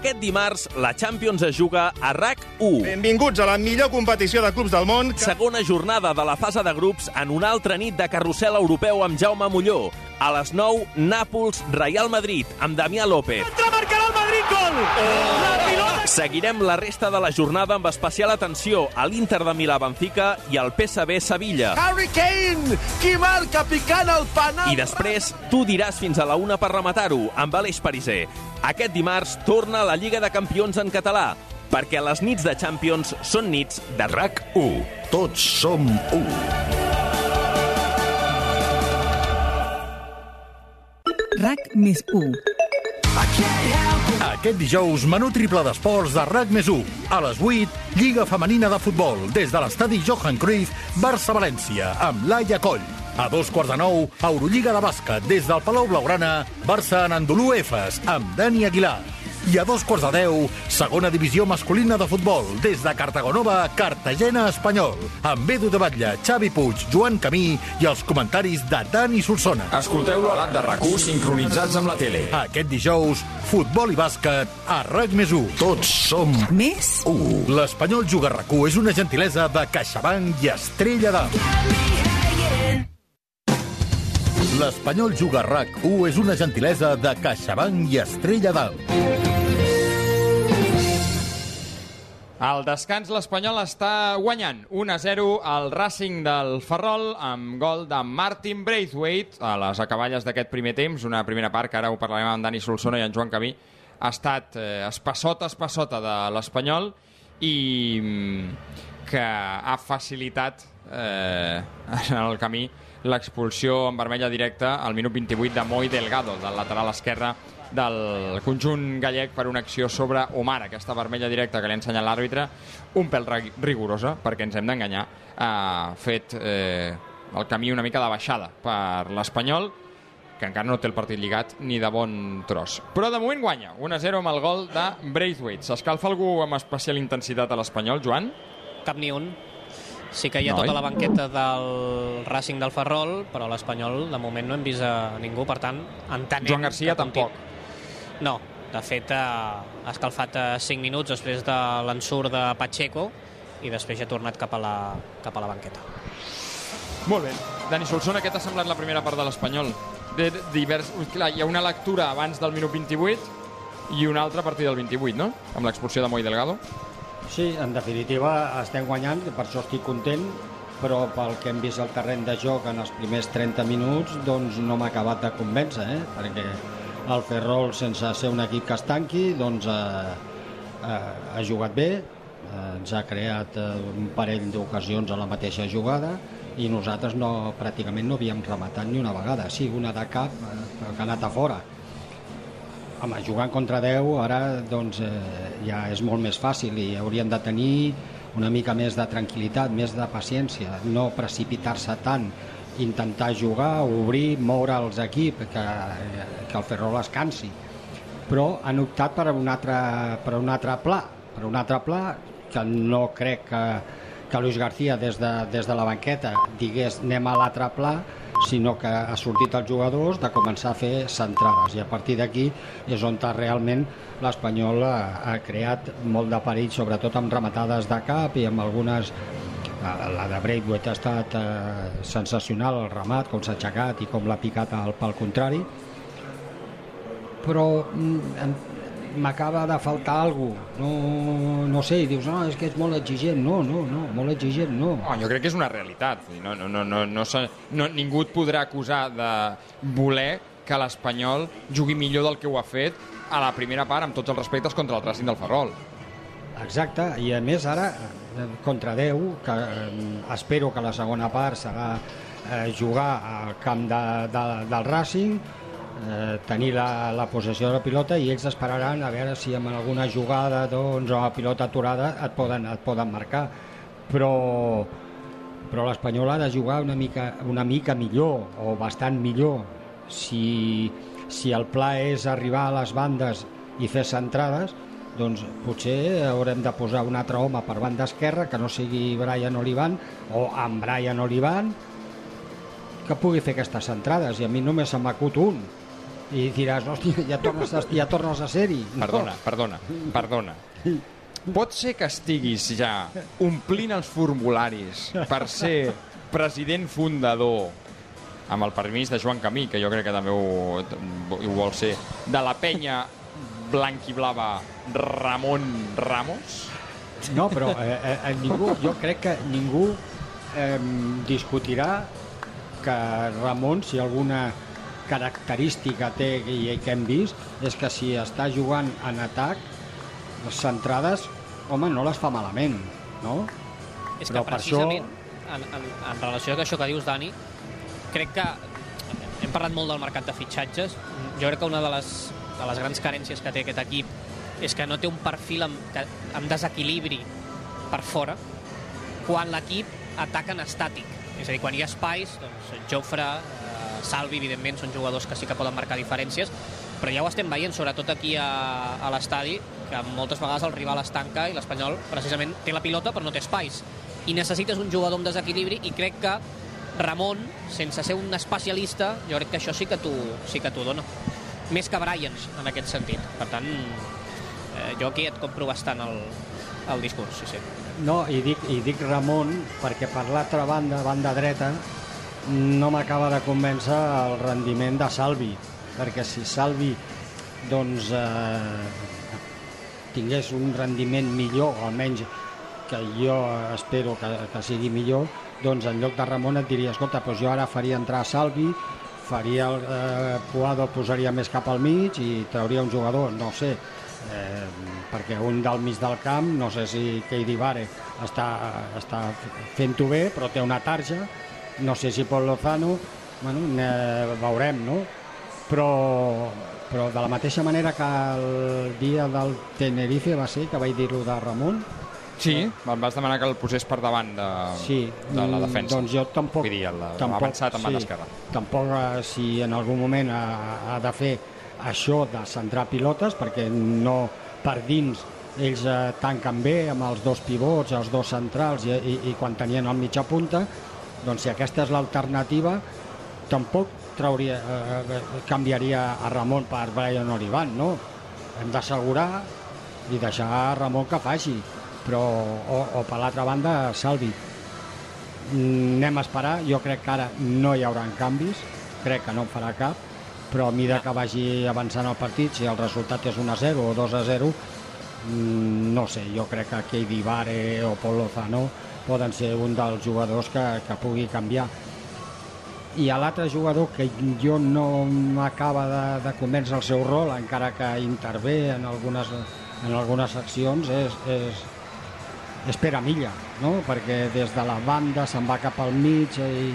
Aquest dimarts, la Champions es juga a RAC 1. Benvinguts a la millor competició de clubs del món. Segona jornada de la fase de grups en una altra nit de carrusel europeu amb Jaume Molló. A les 9, Nàpols, Real Madrid, amb Damià López. marcarà el Madrid gol! Oh! La pilota... Seguirem la resta de la jornada amb especial atenció a l'Inter de Milà-Benfica i al PSV Sevilla. Harry Kane, qui marca picant el penal. I després, tu diràs fins a la una per rematar-ho, amb Aleix Pariser. Aquest dimarts torna la Lliga de Campions en català, perquè les nits de Champions són nits de RAC 1. Tots som 1. RAC més 1. Aquest dijous, menú triple d'esports de RAC més 1. A les 8, Lliga Femenina de Futbol, des de l'estadi Johan Cruyff, Barça-València, amb Laia Coll. A dos quarts de nou, Eurolliga de bàsquet, des del Palau Blaugrana, Barça en Andolú Efes, amb Dani Aguilar. I a dos quarts de deu, segona divisió masculina de futbol, des de Cartagonova, Cartagena Espanyol, amb Edu de Batlle, Xavi Puig, Joan Camí i els comentaris de Dani Solsona. Escolteu-lo a l'app de rac sincronitzats amb la tele. Aquest dijous, futbol i bàsquet a RAC més 1. Tots som Més 1. L'Espanyol Juga RAC 1 és una gentilesa de CaixaBank i Estrella d'Am. L'Espanyol Juga RAC 1 és una gentilesa de CaixaBank i Estrella d'Am. Al descans, l'Espanyol està guanyant 1-0 al Racing del Ferrol amb gol de Martin Braithwaite a les acaballes d'aquest primer temps. Una primera part que ara ho parlarem amb Dani Solsona i en Joan Camí ha estat eh, espassota, espassota de l'Espanyol i mm, que ha facilitat eh, en el camí l'expulsió en vermella directa al minut 28 de Moi Delgado, del lateral esquerre del conjunt gallec per una acció sobre Omar, aquesta vermella directa que li ha ensenyat l'àrbitre, un pèl rigorosa, perquè ens hem d'enganyar, ha fet eh, el camí una mica de baixada per l'Espanyol, que encara no té el partit lligat ni de bon tros. Però de moment guanya, 1-0 amb el gol de Braithwaite. S'escalfa algú amb especial intensitat a l'Espanyol, Joan? Cap ni un. Sí que hi ha Noi. tota la banqueta del Racing del Ferrol, però l'Espanyol de moment no hem vist a ningú, per tant, entenem... Joan Garcia tampoc. No, de fet eh, ha escalfat eh, 5 minuts després de l'ensurt de Pacheco i després ja ha tornat cap a la, cap a la banqueta. Molt bé. Dani Solsona, què t'ha semblat la primera part de l'Espanyol? De, de divers... Clar, hi ha una lectura abans del minut 28 i una altra a partir del 28, no? Amb l'expulsió de Moi Delgado. Sí, en definitiva estem guanyant, per això estic content, però pel que hem vist al terreny de joc en els primers 30 minuts, doncs no m'ha acabat de convèncer, eh? perquè el Ferrol, sense ser un equip que es tanqui, doncs eh, eh, ha jugat bé, eh, ens ha creat eh, un parell d'ocasions a la mateixa jugada i nosaltres no, pràcticament no havíem rematat ni una vegada, sí, una de cap, eh, que ha anat a fora. Home, jugant contra 10 ara doncs, eh, ja és molt més fàcil i haurien de tenir una mica més de tranquil·litat, més de paciència, no precipitar-se tant, intentar jugar, obrir, moure els equips, que, que el Ferrol es cansi. Però han optat per un altre, per un altre pla, per un altre pla que no crec que, que Luis García des de, des de la banqueta digués anem a l'altre pla, sinó que ha sortit els jugadors de començar a fer centrades. I a partir d'aquí és on realment l'Espanyol ha, ha creat molt de perill, sobretot amb rematades de cap i amb algunes la de Braithwaite ha estat eh, sensacional el remat, com s'ha aixecat i com l'ha picat al pal contrari. Però mm, m'acaba de faltar alguna cosa. No, no sé, i dius, no, és que és molt exigent. No, no, no, molt exigent, no. Oh, jo crec que és una realitat. No, no, no, no, no, no, ningú et podrà acusar de voler que l'Espanyol jugui millor del que ho ha fet a la primera part, amb tots els respectes, contra el Racing del Ferrol. Exacte, i a més ara, eh, contra 10, que eh, espero que la segona part serà eh, jugar al camp de, de, del Racing, eh, tenir la, la possessió de la pilota i ells esperaran a veure si amb alguna jugada doncs, o a pilota aturada et poden, et poden marcar. Però però l'Espanyol ha de jugar una mica, una mica millor o bastant millor. Si, si el pla és arribar a les bandes i fer centrades doncs potser haurem de posar un altre home per banda esquerra que no sigui Brian Olivan o amb Brian Olivan que pugui fer aquestes centrades. I a mi només se m'acut un i diràs, hòstia, ja tornes a, ja tornes a ser-hi. Perdona, no. perdona, perdona. Pot ser que estiguis ja omplint els formularis per ser president fundador amb el permís de Joan Camí, que jo crec que també ho, ho vol ser, de la penya blanquiblava Ramon Ramos? No, però eh, eh, ningú, jo crec que ningú eh, discutirà que Ramon, si alguna característica té i que hem vist és que si està jugant en atac les centrades, home, no les fa malament, no? És Però que precisament, això... en, en, en relació a això que dius, Dani, crec que hem parlat molt del mercat de fitxatges. Jo crec que una de les, de les grans carències que té aquest equip és que no té un perfil amb, amb desequilibri per fora quan l'equip ataca en estàtic. És a dir, quan hi ha espais, doncs Jofre, Salvi, evidentment, són jugadors que sí que poden marcar diferències, però ja ho estem veient, sobretot aquí a, a l'estadi, que moltes vegades el rival es tanca i l'Espanyol precisament té la pilota però no té espais. I necessites un jugador amb desequilibri i crec que Ramon, sense ser un especialista, jo crec que això sí que t'ho sí que dona. Més que Brian, en aquest sentit. Per tant, eh, jo aquí et compro bastant el, el discurs, sí, sí. No, i dic, i dic Ramon perquè per l'altra banda, banda dreta, no m'acaba de convèncer el rendiment de Salvi, perquè si Salvi doncs, eh, tingués un rendiment millor, o almenys que jo espero que, que sigui millor, doncs en lloc de Ramon et diria, escolta, doncs jo ara faria entrar Salvi, faria el eh, Puado, posaria més cap al mig i trauria un jugador, no sé, eh, perquè un del mig del camp, no sé si Keidi Vare està, està fent-ho bé, però té una tarja, no sé si Pol Lozano, bueno, eh, veurem, no? Però, però de la mateixa manera que el dia del Tenerife va ser, que vaig dir-ho de Ramon, Sí, em vas demanar que el posés per davant de, sí, de la defensa. Doncs jo tampoc... Vull dir, tampoc, avançat amb sí, banda esquerra. Tampoc, eh, si en algun moment ha, ha de fer això de centrar pilotes, perquè no per dins ells eh, tanquen bé amb els dos pivots, els dos centrals i, i, i quan tenien el mitja punta, doncs si aquesta és l'alternativa, tampoc trauria, eh, eh, canviaria a Ramon per Brian Olivan, no? Hem d'assegurar i deixar Ramon que faci, però, o, o per l'altra banda, Salvi. Anem a esperar, jo crec que ara no hi haurà canvis, crec que no en farà cap, però a mesura que vagi avançant el partit, si el resultat és 1 a 0 o 2 a 0, mm, no sé, jo crec que Keidi Vare o Pol Lozano poden ser un dels jugadors que, que pugui canviar i a l'altre jugador que jo no m'acaba de, de convèncer el seu rol encara que intervé en algunes, en algunes accions és, és, és Pere Milla no? perquè des de la banda se'n va cap al mig i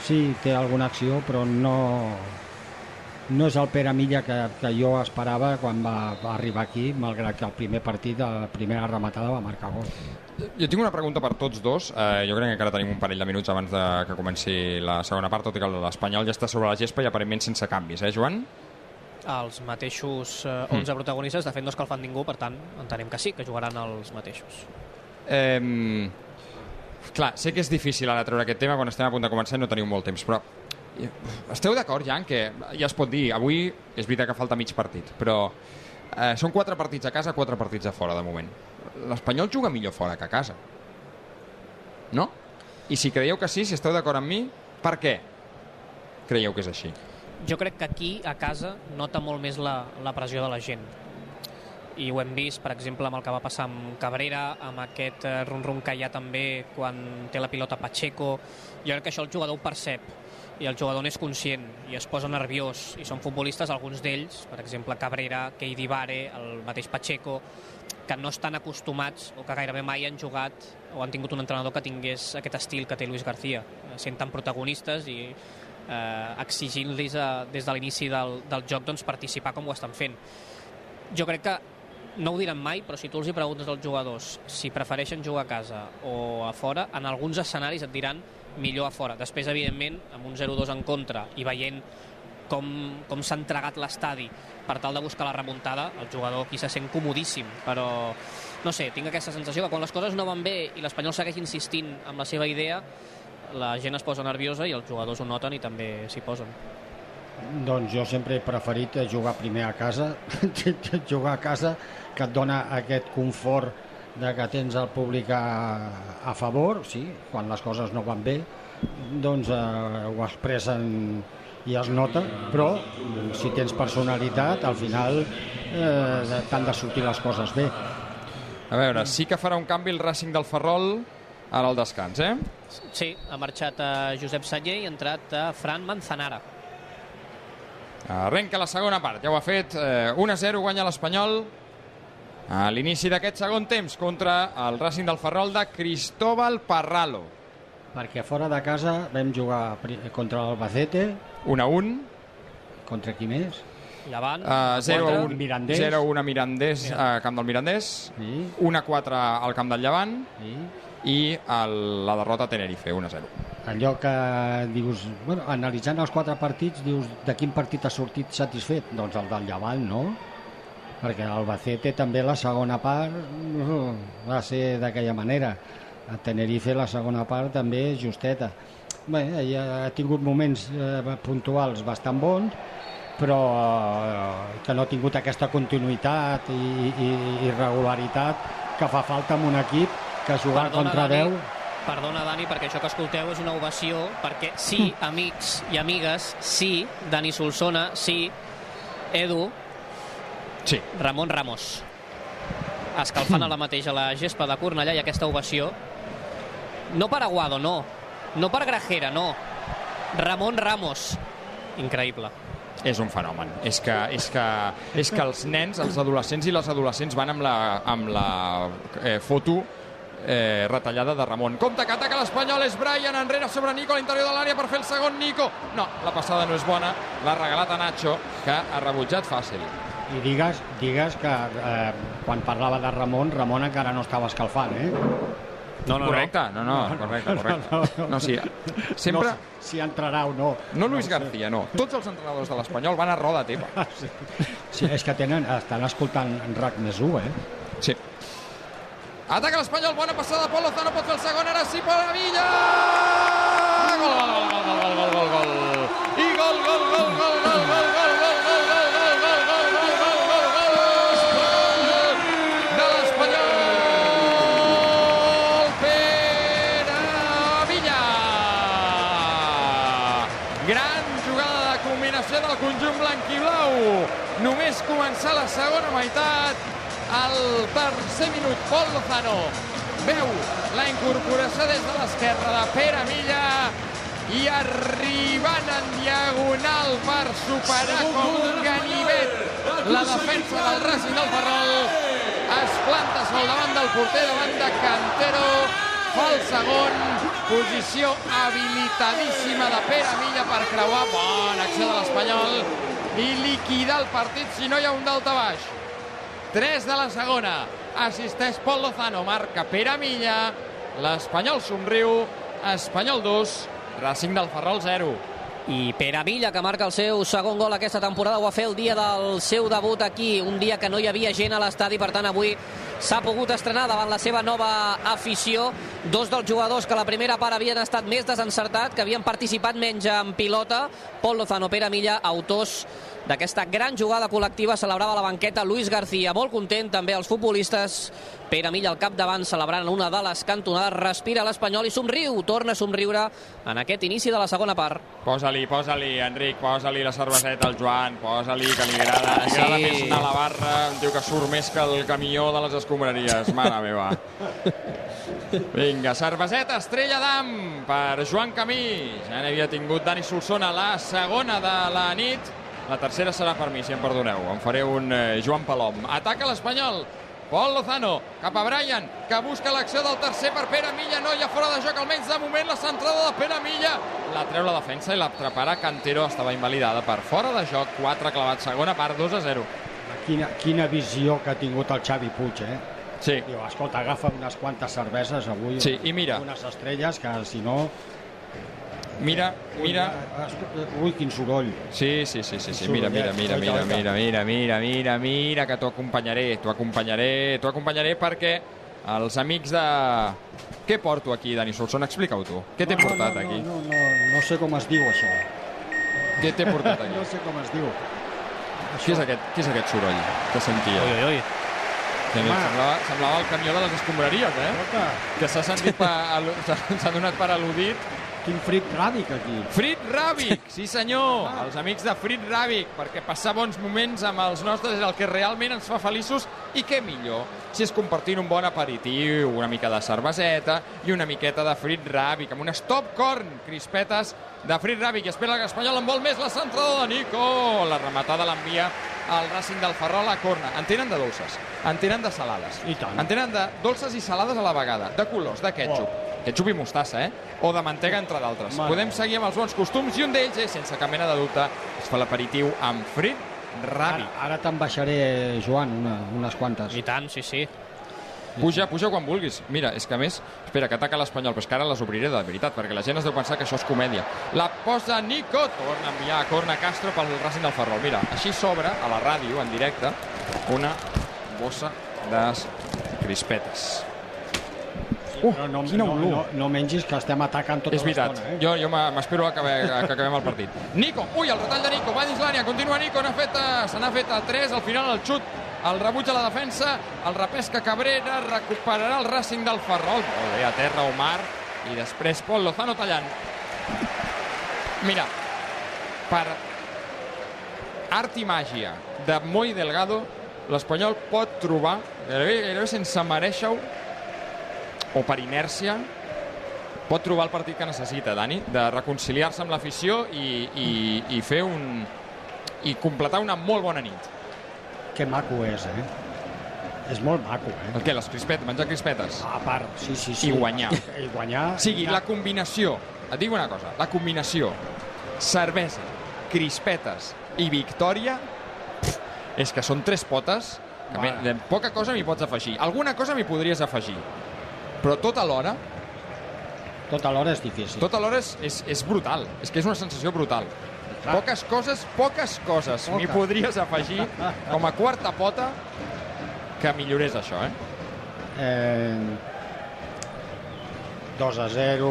sí, té alguna acció però no no és el Pere Milla que, que jo esperava quan va, va arribar aquí, malgrat que el primer partit, la primera rematada va marcar gol. Jo tinc una pregunta per tots dos. Eh, jo crec que encara tenim un parell de minuts abans de que comenci la segona part, tot i que l'Espanyol ja està sobre la gespa i aparentment sense canvis, eh, Joan? Els mateixos eh, 11 Mm. protagonistes, de fet no escalfant ningú, per tant, entenem que sí, que jugaran els mateixos. Eh, clar, sé que és difícil ara treure aquest tema quan estem a punt de començar i no teniu molt temps, però esteu d'acord, ja, en que ja es pot dir, avui és veritat que falta mig partit, però eh, són quatre partits a casa, quatre partits a fora, de moment. L'Espanyol juga millor fora que a casa. No? I si creieu que sí, si esteu d'acord amb mi, per què creieu que és així? Jo crec que aquí, a casa, nota molt més la, la pressió de la gent. I ho hem vist, per exemple, amb el que va passar amb Cabrera, amb aquest eh, rum-rum que hi ha també quan té la pilota Pacheco. Jo crec que això el jugador ho percep i el jugador n'és conscient i es posa nerviós i són futbolistes, alguns d'ells, per exemple Cabrera, Keidi Vare, el mateix Pacheco, que no estan acostumats o que gairebé mai han jugat o han tingut un entrenador que tingués aquest estil que té Luis García. Eh, Senten protagonistes i eh, exigint-los eh, des de l'inici del, del joc doncs, participar com ho estan fent. Jo crec que no ho diran mai, però si tu els hi preguntes als jugadors si prefereixen jugar a casa o a fora, en alguns escenaris et diran millor a fora. Després, evidentment, amb un 0-2 en contra i veient com, com s'ha entregat l'estadi per tal de buscar la remuntada, el jugador aquí se sent comodíssim, però no sé, tinc aquesta sensació que quan les coses no van bé i l'Espanyol segueix insistint amb la seva idea, la gent es posa nerviosa i els jugadors ho noten i també s'hi posen. Doncs jo sempre he preferit jugar primer a casa, jugar a casa que et dona aquest confort de que tens el públic a, a favor, sí, quan les coses no van bé, doncs eh, ho expressen i es nota, però si tens personalitat, al final eh, t'han de sortir les coses bé. A veure, sí que farà un canvi el Racing del Ferrol ara al descans, eh? Sí, ha marxat a Josep Saller i ha entrat a Fran Manzanara. Arrenca la segona part, ja ho ha fet. Eh, 1-0 guanya l'Espanyol a l'inici d'aquest segon temps contra el Racing del Ferrol de Cristóbal Parralo. Perquè fora de casa vam jugar contra l'Albacete. 1-1. Contra qui més? Llevant. Uh, 0-1 Mirandés. 0-1 a Mirandés, a Camp del Mirandés. Sí. 1-4 al Camp del Llevant. Sí. I el, la derrota a Tenerife, 1-0. allò que dius, bueno, analitzant els quatre partits, dius de quin partit ha sortit satisfet? Doncs el del Llevant, no? Perquè l'Albacete també la segona part va ser d'aquella manera. A Tenerife la segona part també justeta. Bé, ja ha tingut moments eh, puntuals bastant bons, però eh, que no ha tingut aquesta continuïtat i, i, i regularitat que fa falta en un equip que jugant contra Dani, 10 Perdona, Dani, perquè això que escolteu és una ovació, perquè sí, amics i amigues, sí, Dani Solsona, sí, Edu, sí. Ramon Ramos. Escalfant a la mateixa la gespa de Cornellà i aquesta ovació. No per Aguado, no. No per Grajera, no. Ramon Ramos. Increïble. És un fenomen. És que, és que, és que els nens, els adolescents i les adolescents van amb la, amb la eh, foto eh, retallada de Ramon. Compte que ataca l'Espanyol, és Brian enrere sobre Nico a l'interior de l'àrea per fer el segon Nico. No, la passada no és bona, l'ha regalat a Nacho, que ha rebutjat fàcil. I digues, digues que eh, quan parlava de Ramon, Ramon encara no estava escalfant, eh? No, no, correcte, no, no, correcte, correcte. No, sí, sempre... No, si entrarà o no. No Luis García, no. Tots els entrenadors de l'Espanyol van a roda teva. Sí, és que tenen, estan escoltant RAC més 1, eh? Sí. Ataca l'Espanyol, bona passada, Pol Lozano pot fer el segon, ara sí, Pol Villa! Gol, gol, gol, gol, gol, segona meitat, al tercer minut, Pol Lozano. Veu la incorporació des de l'esquerra de Pere Milla i arribant en diagonal per superar com un ganivet la defensa del Racing del Ferrol. Es planta sol davant del porter davant de Cantero. Fa el segon posició habilitadíssima de Pere Milla per creuar. Bona acció de l'Espanyol i liquidar el partit si no hi ha un daltabaix. 3 de la segona. Assisteix Pol Lozano, marca Pere Milla. L'Espanyol somriu. Espanyol 2, Racing del Ferrol 0. I Pere Milla, que marca el seu segon gol aquesta temporada, ho va fer el dia del seu debut aquí, un dia que no hi havia gent a l'estadi, per tant avui s'ha pogut estrenar davant la seva nova afició. Dos dels jugadors que a la primera part havien estat més desencertats, que havien participat menys en pilota, Pol Lozano, Pere Milla, autors d'aquesta gran jugada col·lectiva celebrava la banqueta Luis García, molt content també els futbolistes Pere Milla al capdavant celebrant una de les cantonades, respira l'Espanyol i somriu, torna a somriure en aquest inici de la segona part. Posa-li, posa-li, Enric, posa-li la cerveseta al Joan, posa-li, que li agrada, li Sí. agrada més anar a la barra, diu que surt més que el camió de les escombraries, mare meva. Vinga, cerveseta, estrella d'am per Joan Camí. Ja n'havia tingut Dani Solsona la segona de la nit. La tercera serà per mi, si em perdoneu. Em faré un eh, Joan Palom. Ataca l'Espanyol. Pol Lozano, cap a Brian, que busca l'acció del tercer per Pere Milla. No hi ha fora de joc, almenys de moment, la centrada de Pere Milla. La treu la defensa i la prepara Cantero. Estava invalidada per fora de joc. 4 clavats, segona part, 2 a 0. Quina, quina visió que ha tingut el Xavi Puig, eh? Sí. Diu, escolta, agafa unes quantes cerveses avui. Sí, i mira. Unes estrelles que, si no... Mira, mira... Ui, quin soroll. Sí, sí, sí, sí, sí. Mira, mira, mira, mira, mira, mira, mira, mira, mira, que t'ho acompanyaré, t'ho acompanyaré, t'ho acompanyaré perquè els amics de... Què porto aquí, Dani Solson? Explica-ho tu. Què t'he No, no, portat no, aquí? No, no, no sé com es diu això. Què t'he portat aquí? No sé com es diu. Què és aquest, què és aquest soroll que sentia? Ui, ui, ui. Home. semblava, semblava el camió de les escombraries, eh? Escolta. Que s'ha sentit per, s'ha donat per al·ludit Quin frit ràdic aquí. Frit Ràbic, sí senyor, els amics de Frit Ràbic, perquè passar bons moments amb els nostres és el que realment ens fa feliços i què millor si és compartint un bon aperitiu, una mica de cerveseta i una miqueta de Frit Ràbic, amb unes top corn crispetes de Frit Ràbic. I espera que l'Espanyol en vol més, la centrada de Nico, la rematada l'envia al Racing del Ferrol a corna. En tenen de dolces, en tenen de salades, I tant. en tenen de dolces i salades a la vegada, de colors, de ketchup, ketchup i mostassa, eh? O de mantega, entre d'altres. Podem seguir amb els bons costums i un d'ells és, sense cap mena de dubte, es fa l'aperitiu amb frit ràbic. Ara, ara te'n baixaré, Joan, una, unes quantes. I tant, sí, sí. Puja, puja quan vulguis. Mira, és que a més, espera, que ataca l'Espanyol, però és que ara les obriré de veritat, perquè la gent es deu pensar que això és comèdia. La posa Nico, torna a enviar a Corna Castro pel Racing del Ferrol. Mira, així s'obre a la ràdio, en directe, una bossa de crispetes. Uh, no, no, quina no, olor. no, no mengis que estem atacant tota És veritat, l'estona, eh? jo, jo m'e- m'espero a que, a que acabem el partit. Nico, ui, el retall de Nico, va dins l'àrea, continua Nico, n'ha fet, se n'ha fet a 3, al final el xut, el rebuig a la defensa, el repesca Cabrera, recuperarà el Racing del Ferrol, molt bé, a terra Omar, i després Pol Lozano tallant. Mira, per art i màgia de Moi Delgado, l'Espanyol pot trobar, gairebé, gairebé sense mereixer-ho, o per inèrcia, pot trobar el partit que necessita, Dani, de reconciliar-se amb l'afició i, i, i fer un... i completar una molt bona nit. Que maco és, eh? És molt maco, eh? El què, les crispetes, menjar crispetes? A part, sí, sí, sí. I guanyar. I guanyar... O sigui, la combinació, et dic una cosa, la combinació cervesa, crispetes i victòria és que són tres potes que me- de poca cosa m'hi pots afegir. Alguna cosa m'hi podries afegir. Però tot alhora, Tot alhora és difícil. tot alhora és, és, és brutal. És que és una sensació brutal. Poques coses, poques coses m'hi podries afegir com a quarta pota que millorés això, eh? Eh, 2 a 0,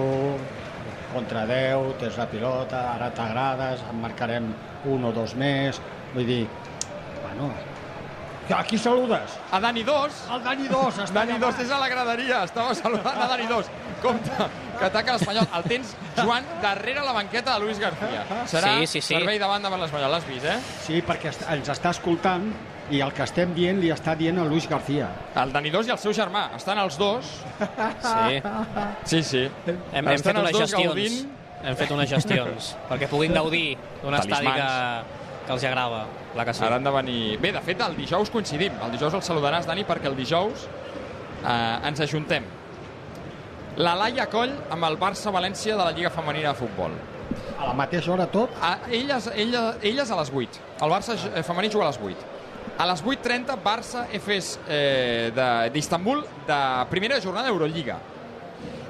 contra 10, tens la pilota, ara t'agrades, en marcarem un o dos més. Vull dir, bueno... A qui saludes? A Dani 2. El Dani 2. Està Dani 2 és a la graderia. Estava saludant a Dani 2. Compte, que ataca l'Espanyol. El tens, Joan, darrere la banqueta de Luis García. Serà Sí, sí, sí. servei de banda per l'Espanyol. L'has vist, eh? Sí, perquè ens està escoltant i el que estem dient li està dient a Luis García. El Dani 2 i el seu germà. Estan els dos. Sí. Sí, sí. Hem, hem Estan fet unes dos gestions. gaudint. Hem fet unes gestions perquè puguin gaudir d'un estadi que, que els agrada. La que sí. Ara han de venir... Bé, de fet, el dijous coincidim. El dijous el saludaràs, Dani, perquè el dijous eh, ens ajuntem. La Laia Coll amb el Barça-València de la Lliga Femenina de Futbol. A la mateixa hora tot? A, elles, elles, elles a les 8. El Barça eh, femení juga a les 8. A les 8.30, Barça FS eh, de- d'Istanbul, de, primera jornada d'Eurolliga.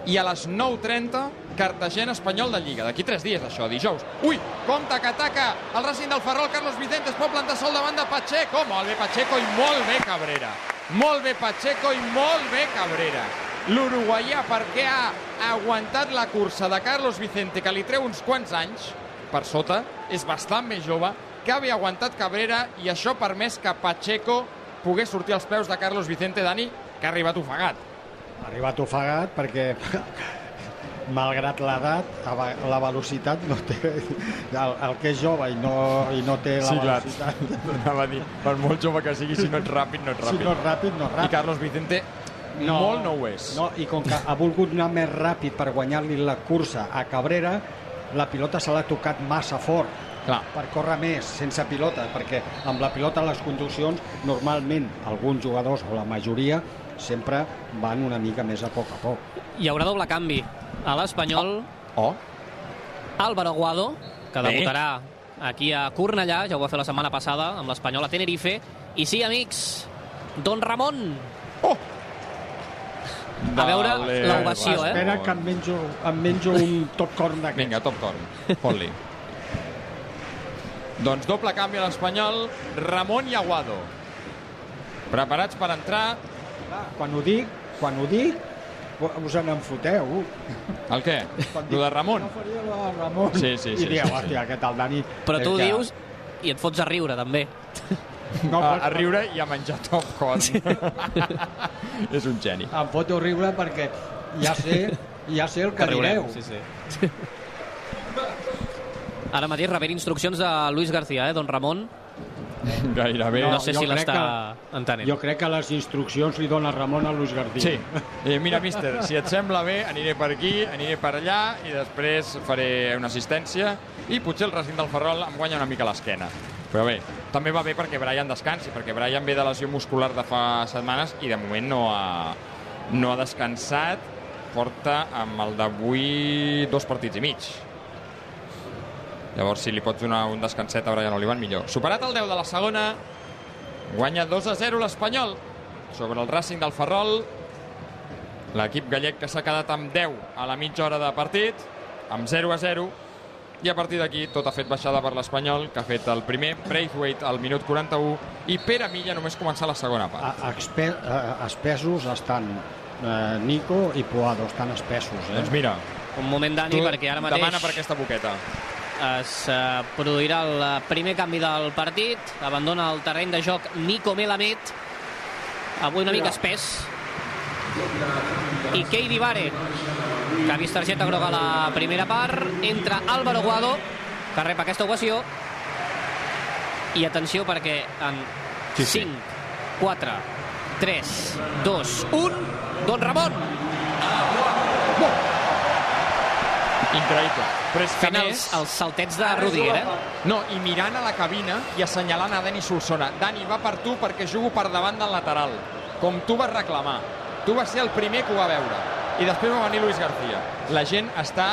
I a les 9.30, Cartagena Espanyol de Lliga. D'aquí tres dies, això, dijous. Ui, compte que ataca el Racing del Ferrol, Carlos Vicente es pot plantar sol davant de Pacheco. Molt bé Pacheco i molt bé Cabrera. Molt bé Pacheco i molt bé Cabrera. L'uruguaià, perquè ha aguantat la cursa de Carlos Vicente, que li treu uns quants anys per sota, és bastant més jove, que havia aguantat Cabrera i això ha permès que Pacheco pogués sortir als peus de Carlos Vicente Dani, que ha arribat ofegat. Ha arribat ofegat perquè malgrat l'edat, la velocitat no té... El, el que és jove i no, i no té la Sí, clar. velocitat... Anava a dir, per molt jove que sigui, si no ets ràpid, no ets Si ràpid. no és ràpid, no és ràpid. I Carlos Vicente molt no ho és. No, I com que ha volgut anar més ràpid per guanyar-li la cursa a Cabrera, la pilota se l'ha tocat massa fort. Clar. per córrer més sense pilota, perquè amb la pilota les conduccions normalment alguns jugadors o la majoria sempre van una mica més a poc a poc. Hi haurà doble canvi. A l'Espanyol, Oh. Álvaro Aguado, que Bé. debutarà aquí a Cornellà, ja ho va fer la setmana passada amb l'Espanyol a Tenerife. I sí, amics, Don Ramon. Oh! A veure Vale, l'ovació, eh? Espera que em menjo, em menjo un top corn d'aquest. Vinga, top corn. Fot-li. doncs doble canvi a l'Espanyol, Ramon i Aguado. Preparats per entrar... Quan ho dic, quan ho dic, us en foteu. El què? Lo de Ramon? No faria lo de Ramon. Sí, sí, sí, I dieu, sí, sí. hòstia, què tal, Dani? Però tu que- dius i et fots a riure, també. No, a, a riure i a menjar top corn. Sí. és un geni. Em foto riure perquè ja sé, ja sé el que riurem, direu. sí, sí. Ara mateix rebent instruccions de Luis García, eh, don Ramon. Gairebé. No, sé jo si l'està que- entenent. Jo crec que les instruccions li dona Ramon a Luis García. Sí. Eh, mira, míster, si et sembla bé, aniré per aquí, aniré per allà i després faré una assistència i potser el Racing del Ferrol em guanya una mica l'esquena. Però bé, també va bé perquè Brian descansi, perquè Brian ve de lesió muscular de fa setmanes i de moment no ha, no ha descansat. Porta amb el d'avui dos partits i mig. Llavors, si li pots donar un descanset a Brian Olivan, millor. Superat el 10 de la segona, guanya 2 a 0 l'Espanyol sobre el Racing del Ferrol. L'equip gallec que s'ha quedat amb 10 a la mitja hora de partit, amb 0 a 0, i a partir d'aquí tot ha fet baixada per l'Espanyol, que ha fet el primer, Braithwaite al minut 41, i Pere Milla només començar la segona part. A, expe, a, espessos estan eh, Nico i Puado, estan espessos. Eh? Doncs mira, Un moment, Dani, tu perquè ara mateix demana per aquesta boqueta. es eh, produirà el eh, primer canvi del partit. Abandona el terreny de joc Nico Melamed. Avui una mica espès. I Keidi Vare, que ha vist targeta groga a la primera part. Entra Álvaro Guado, que rep aquesta ovació. I atenció perquè en Sí, sí. 5, 4, 3, 2, 1... Don Ramon! Increïble. Però és que Fent més... els saltets de Rudiger, eh? No, i mirant a la cabina i assenyalant a Dani Solsona. Dani, va per tu perquè jugo per davant del lateral. Com tu vas reclamar. Tu vas ser el primer que ho va veure. I després va venir Luis García. La gent està...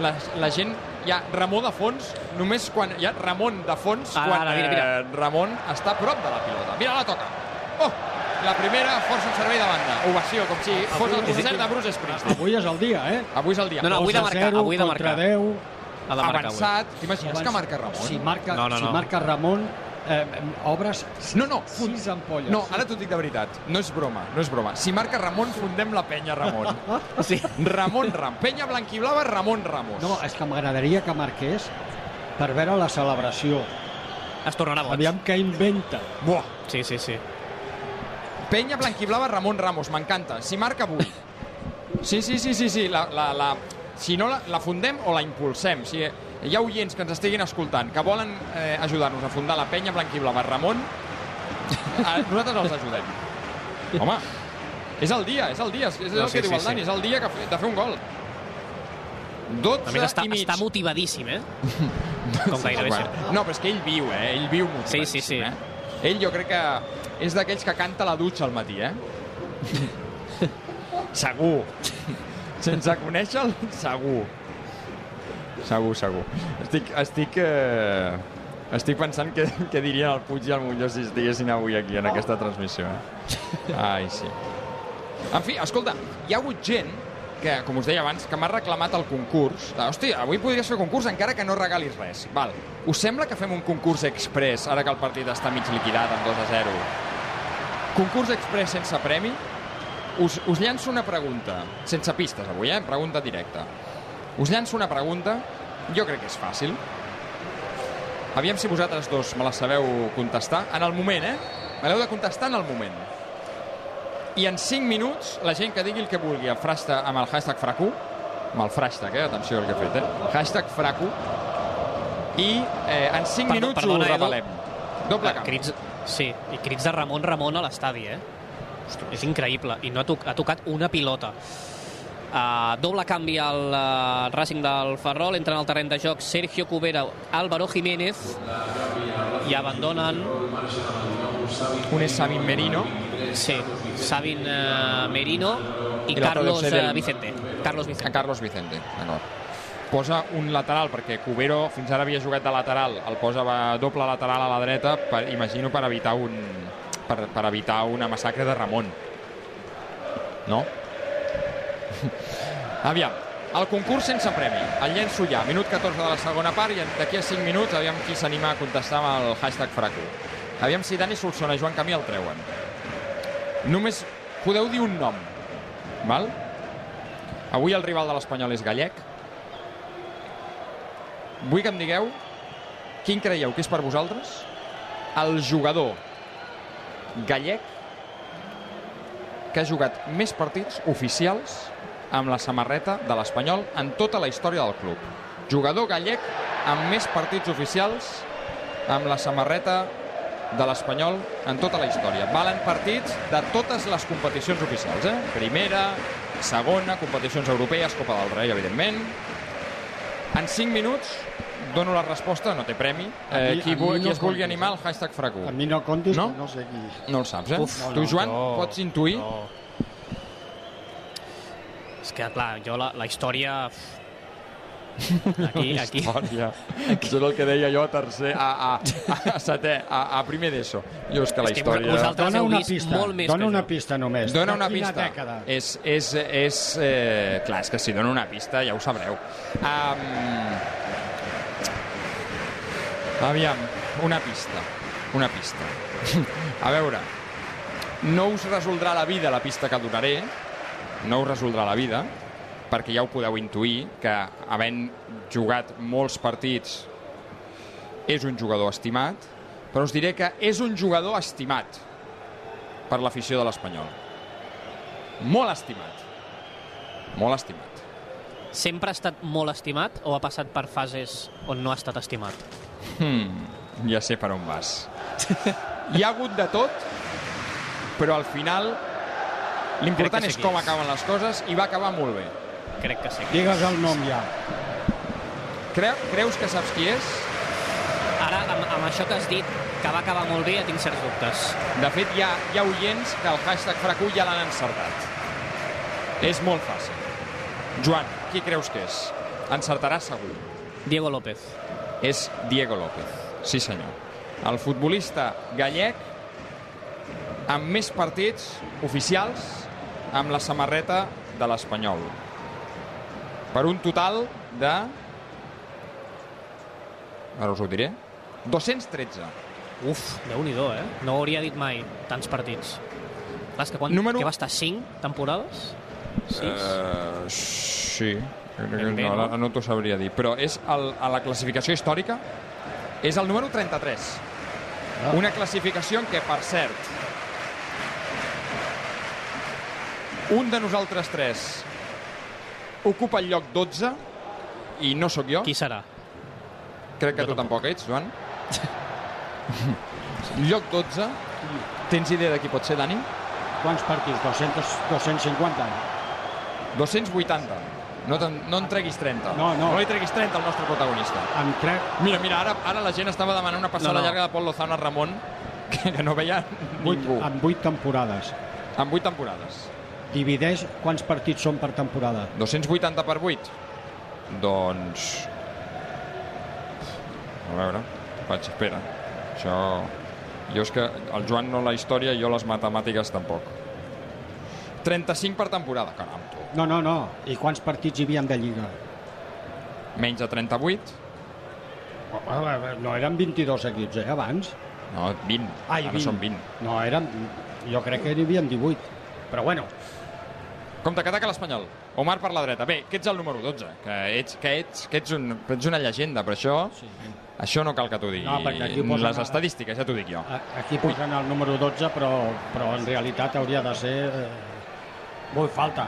La, la gent... Hi ha Ramon de fons, només quan... Hi ha Ramon de fons Ara, quan ara, mira, mira. Eh, Ramon està a prop de la pilota. Mira, la toca. Oh! La primera força en servei de banda. Ovació, com si fos el concert de Bruce Springsteen. Avui és el dia, eh? Avui és el dia. No, no, avui de 2 a marcar, 0 avui de marcar. 10. Ha de marcar avui. avançat. T'imagines que marca Ramon? Si marca, No, no, si no. marca Ramon, eh, obres No, no, sis ampolles. No, ara t'ho dic de veritat. No és broma, no és broma. Si marca Ramon, fundem la penya Ramon. Sí. Ramon Ram. Penya blanquiblava, Ramon Ramos. No, és que m'agradaria que marqués per veure la celebració. Es tornarà boig. Aviam què inventa. Buah. Sí, sí, sí. Penya blanquiblava, Ramon Ramos. M'encanta. Si marca avui. Sí, sí, sí, sí, sí. La, la, la... Si no, la, la fundem o la impulsem. Si hi ha oients que ens estiguin escoltant, que volen eh, ajudar-nos a fundar la penya blanquiblava Ramon, eh, nosaltres els ajudem. Home, és el dia, és el dia. És No, el sí, que diu sí, el Dani, sí. és el dia que, de fer un gol. 12 A més, està, i mig. està motivadíssim, eh? Com gairebé sempre. No, però és que ell viu, eh? Ell viu motivadíssim, Sí, sí, sí. Eh? Ell jo crec que és d'aquells que canta la dutxa al matí, eh? segur. Sense conèixer-lo, segur. Segur, segur. Estic, estic, eh, estic pensant que, que dirien el Puig i el Muñoz si estiguessin avui aquí en aquesta transmissió. Eh? Ai, sí. En fi, escolta, hi ha hagut gent que, com us deia abans, que m'ha reclamat el concurs. Hòstia, avui podries fer concurs encara que no regalis res. Val. Us sembla que fem un concurs express ara que el partit està mig liquidat amb 2 a 0? Concurs express sense premi? Us, us llanço una pregunta, sense pistes avui, eh? Pregunta directa. Us llanço una pregunta, jo crec que és fàcil. Aviam si vosaltres dos me la sabeu contestar. En el moment, eh? Me l'heu de contestar en el moment. I en 5 minuts, la gent que digui el que vulgui el frasta, amb el hashtag fracu, amb el hashtag, eh? Atenció al que he fet, eh? Hashtag fracu. I eh, en 5 Perdó, minuts perdona, ho Edu. revelem. Doble camp. Crits, sí, i crits de Ramon Ramon a l'estadi, eh? Ostres. És increïble, i no ha, toc, ha tocat una pilota. Uh, doble canvi al uh, Racing del Ferrol, entren al terreny de joc Sergio Cubera, Álvaro Jiménez i abandonen un és Sabin Merino sí, Sabin uh, Merino i, I Carlos del- uh, Vicente Carlos Vicente. A Carlos Vicente, d'acord. Posa un lateral, perquè Cubero fins ara havia jugat de lateral, el posa va- doble lateral a la dreta, per, imagino per evitar un per, per evitar una massacre de Ramon. No? Aviam, el concurs sense premi, el llenço ja, minut 14 de la segona part, i d'aquí a 5 minuts, aviam qui s'anima a contestar amb el hashtag Fracu. Aviam si Dani Solsona i Joan Camí el treuen. Només podeu dir un nom, val? Avui el rival de l'Espanyol és gallec. Vull que em digueu quin creieu que és per vosaltres el jugador gallec que ha jugat més partits oficials amb la samarreta de l'Espanyol en tota la història del club. Jugador gallec amb més partits oficials amb la samarreta de l'Espanyol en tota la història. Valen partits de totes les competicions oficials, eh? Primera, segona, competicions europees, Copa del Rei, evidentment. En 5 minuts dono la resposta, no té premi. Eh, mi- qui, vu- qui no es vulgui animar, el hashtag fracu. A mi no comptis, No? no, sé qui... No el saps, eh? Uf, tu, no, Joan, no. pots intuir? No. És que, clar, jo la, la història... Aquí, aquí. Història. Això és el que deia jo a tercer, a, a, a setè, a, a primer d'ESO. Jo és que la És que història... vosaltres Dona heu una vist pista, molt més dona que una jo. pista només. Dona una quina pista. dècada? És, és, és, eh, clar, és que si dona una pista ja ho sabreu. Um, aviam, una pista. Una pista. A veure, no us resoldrà la vida la pista que donaré, no us resoldrà la vida, perquè ja ho podeu intuir, que havent jugat molts partits és un jugador estimat, però us diré que és un jugador estimat per l'afició de l'Espanyol. Molt estimat. Molt estimat. Sempre ha estat molt estimat o ha passat per fases on no ha estat estimat? Hmm, ja sé per on vas. Hi ha hagut de tot, però al final l'important és sé com qui acaben les coses i va acabar molt bé. Crec que sí. Digues el nom ja. Creu, creus que saps qui és? Ara, amb, amb això que has dit, que va acabar molt bé, ja tinc certs dubtes. De fet, hi ha, hi ha oients que el hashtag Fracu ja l'han encertat. És molt fàcil. Joan, qui creus que és? Encertaràs segur. Diego López. És Diego López. Sí, senyor. El futbolista gallec amb més partits oficials amb la samarreta de l'Espanyol. Per un total de... Ara us ho diré. 213. Uf, déu nhi eh? No ho hauria dit mai, tants partits. Clar, que quan, Número- que va estar 5 temporades? 6? Uh, sí. Ben bé, no? no, no t'ho sabria dir. Però és el, a la classificació històrica és el número 33. Ah. Una classificació en què, per cert, un de nosaltres tres ocupa el lloc 12 i no sóc jo. Qui serà? Crec que Jo tu tampoc ets, Joan. lloc 12. Tens idea de qui pot ser, Dani? Quants partits? 200, 250? 280. No, te'n- no en treguis 30. No, no. No li treguis 30 al nostre protagonista. Amb crec... Mira, mira, ara, ara la gent estava demanant una passada No, no. llarga de Pol Lozano a Ramon que, que no veia Vuit, ningú. amb 8 temporades. Amb 8 temporades. Divideix quants partits són per temporada. 280 per 8? Doncs A veure, vaig, espera. Això... Jo és que el Joan no la història, jo les matemàtiques tampoc. 35 per temporada, caram, tu. No, no, no. I quants partits hi havia de Lliga? Menys de 38? No eren 22 equips, eh, abans? No, 20. Ai, Ara són 20. No, eren... Jo crec que n'hi havia 18. Però bueno, Compte, que ataca l'Espanyol. Omar per la dreta. Bé, que ets el número 12, que ets, que ets, que ets, un, ets una llegenda, però això, sí. això no cal que t'ho digui. No, perquè aquí posen- Les estadístiques, ja t'ho dic jo. aquí posen el número 12, però, però en realitat hauria de ser... Eh, vull falta.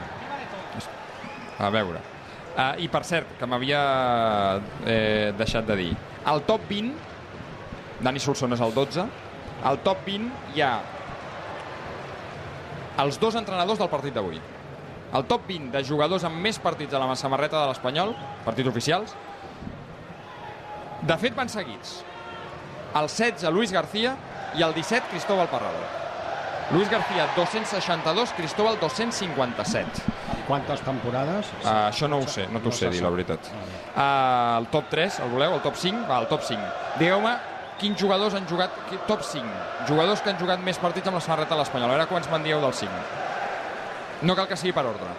A veure. Uh, I per cert, que m'havia eh, deixat de dir, al top 20, Dani Solsona és el 12, al top 20 hi ha els dos entrenadors del partit d'avui. El top 20 de jugadors amb més partits a la samarreta de l'Espanyol, partits oficials, de fet van seguits. El 16, Luis García, i el 17, Cristóbal Parrado. Luis García, 262, Cristóbal, 257. Quantes temporades? Uh, això no ho sé, no t'ho No sé dir, la veritat. Uh, el top 3, el voleu? El top 5? Va, el top 5. Digueu-me quins jugadors han jugat... Top 5. Jugadors que han jugat més partits amb la samarreta de l'Espanyol. A veure quants me'n dieu del 5. No cal que sigui per ordre.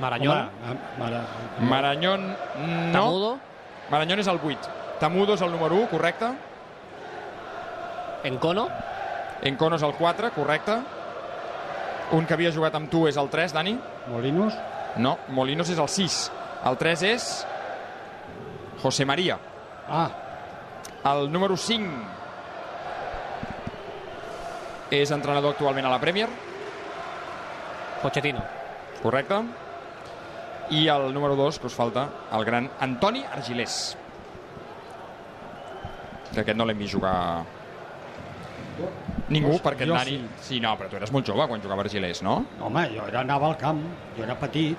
Maranyol. Home, Mara... Maranyón, no. Tamudo. Maranyón és el 8. Tamudo és el número 1, correcte. Encono. Encono és el 4, correcte. Un que havia jugat amb tu és el 3, Dani. Molinos? No, Molinos és el 6. El 3 és José María. Ah. El número 5 és entrenador actualment a la Premier. Pochettino. Correcte. I el número 2, que us falta, el gran Antoni Argilés. Que aquest no l'hem vist jugar ningú, perquè jo en Dani... Sí. no, però tu eres molt jove quan jugava Argilés, no? Home, jo era, anava al camp, jo era petit.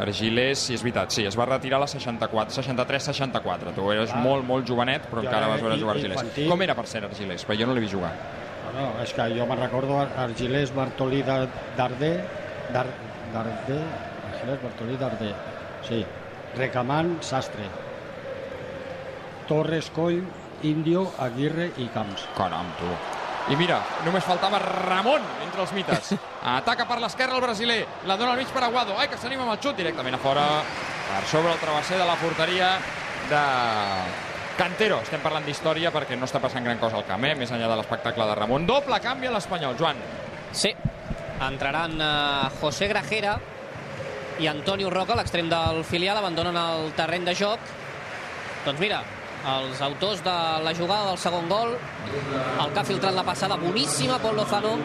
Argilés, sí, és veritat, sí, es va retirar a la 64, 63-64. Tu eres Clar. molt, molt jovenet, però Jo encara vas veure jugar Argilés. infantil. Com era per ser Argilés? Perquè jo no l'he vist jugar. No, no, és que jo me'n recordo Argilés Bartolí de- Dardé, Dar, Argilés Bartolí Dardé, sí, Recamant, Sastre, Torres, Coll, Indio, Aguirre i Camps. Caram, tu. I mira, només faltava Ramon entre els mites. Ataca per l'esquerra el brasiler. La dona al mig per Aguado. Ai, que s'anima amb el xut directament a fora. Per sobre el travesser de la porteria de Cantero. Estem parlant d'història perquè no està passant gran cosa al camp, eh? més enllà de l'espectacle de Ramon. Doble canvi a l'Espanyol, Joan. Sí, entraran uh, José Grajera i Antonio Roca, l'extrem del filial, abandonen el terreny de joc. Doncs mira, els autors de la jugada del segon gol, el que ha filtrat la passada boníssima, Pol Lozano,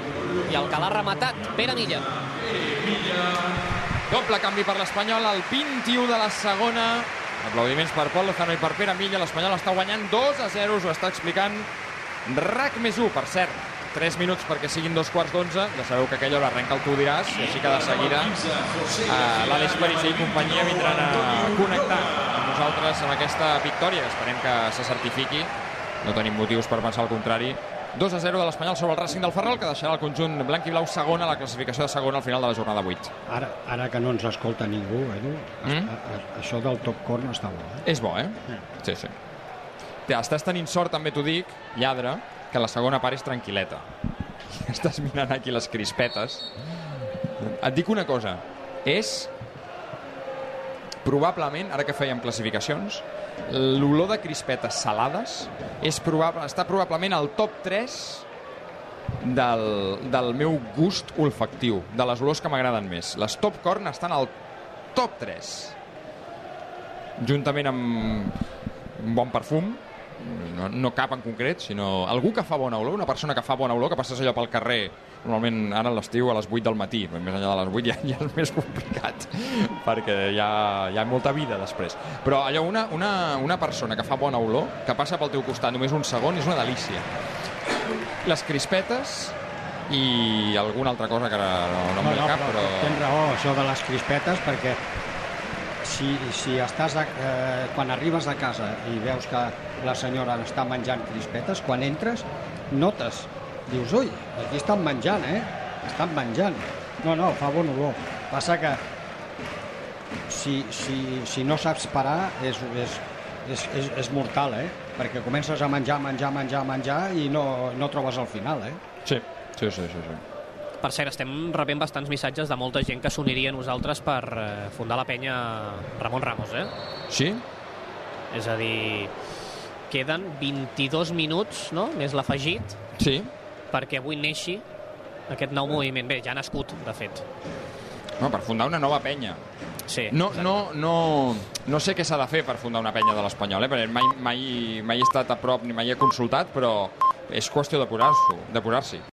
i el que l'ha rematat, Pere Milla. Doble canvi per l'Espanyol al 21 de la segona. Aplaudiments per Pol Lozano i per Pere Milla. L'Espanyol està guanyant 2 a 0, us ho està explicant RAC més 1, per cert. 3 minuts perquè siguin dos quarts d'onze. Ja sabeu que aquella hora arrenca el Tu diràs, i així que de seguida eh, l'Aleix Parisser i companyia vindran a connectar amb nosaltres amb aquesta victòria. Esperem que se certifiqui. No tenim motius per pensar el contrari. 2 a 0 de l'Espanyol sobre el Racing del Ferrol, que deixarà el conjunt blanc i blau segon a la classificació de segon al final de la jornada 8. Ara, ara que no ens escolta ningú, Edu, Mm? a, a, això del top corn està bo. Eh? És bo, eh? Sí, sí. Ja, estàs tenint sort, també t'ho dic, lladre, que la segona part és tranquil·leta. Estàs mirant aquí les crispetes. Et dic una cosa, és probablement, ara que fèiem classificacions, l'olor de crispetes salades és probable, està probablement al top 3 del, del meu gust olfactiu, de les olors que m'agraden més. Les top corn estan al top 3 juntament amb un bon perfum no, no cap en concret, sinó algú que fa bona olor, una persona que fa bona olor, que passes allò pel carrer, normalment ara a l'estiu a les 8 del matí, més enllà de les 8 ja, ja és més complicat, perquè hi ha, hi ha molta vida després. Però allò, una, una, una persona que fa bona olor, que passa pel teu costat només un segon, és una delícia. Les crispetes i alguna altra cosa que ara no, no em ve al cap, però... Tens raó, això de les crispetes, perquè si, si estàs a, eh, quan arribes a casa i veus que la senyora està menjant crispetes, quan entres notes, dius, ui, aquí estan menjant, eh? Estan menjant. No, no, fa bon olor. Passa que si, si, si no saps parar és, és, és, és, és mortal, eh? Perquè comences a menjar, menjar, menjar, menjar i no, no trobes el final, eh? Sí, sí, sí, sí. sí. Per cert, estem rebent bastants missatges de molta gent que s'uniria a nosaltres per eh, fundar la penya Ramon Ramos, eh? Sí? És a dir, queden 22 minuts, no?, més l'afegit, Sí. perquè avui neixi aquest nou moviment. Bé, ja ha nascut, de fet. No, per fundar una nova penya. Sí. No, no, no, no sé què s'ha de fer per fundar una penya de l'Espanyol, eh? perquè mai, mai, mai he estat a prop ni mai he consultat, però és qüestió de posar-s'hi.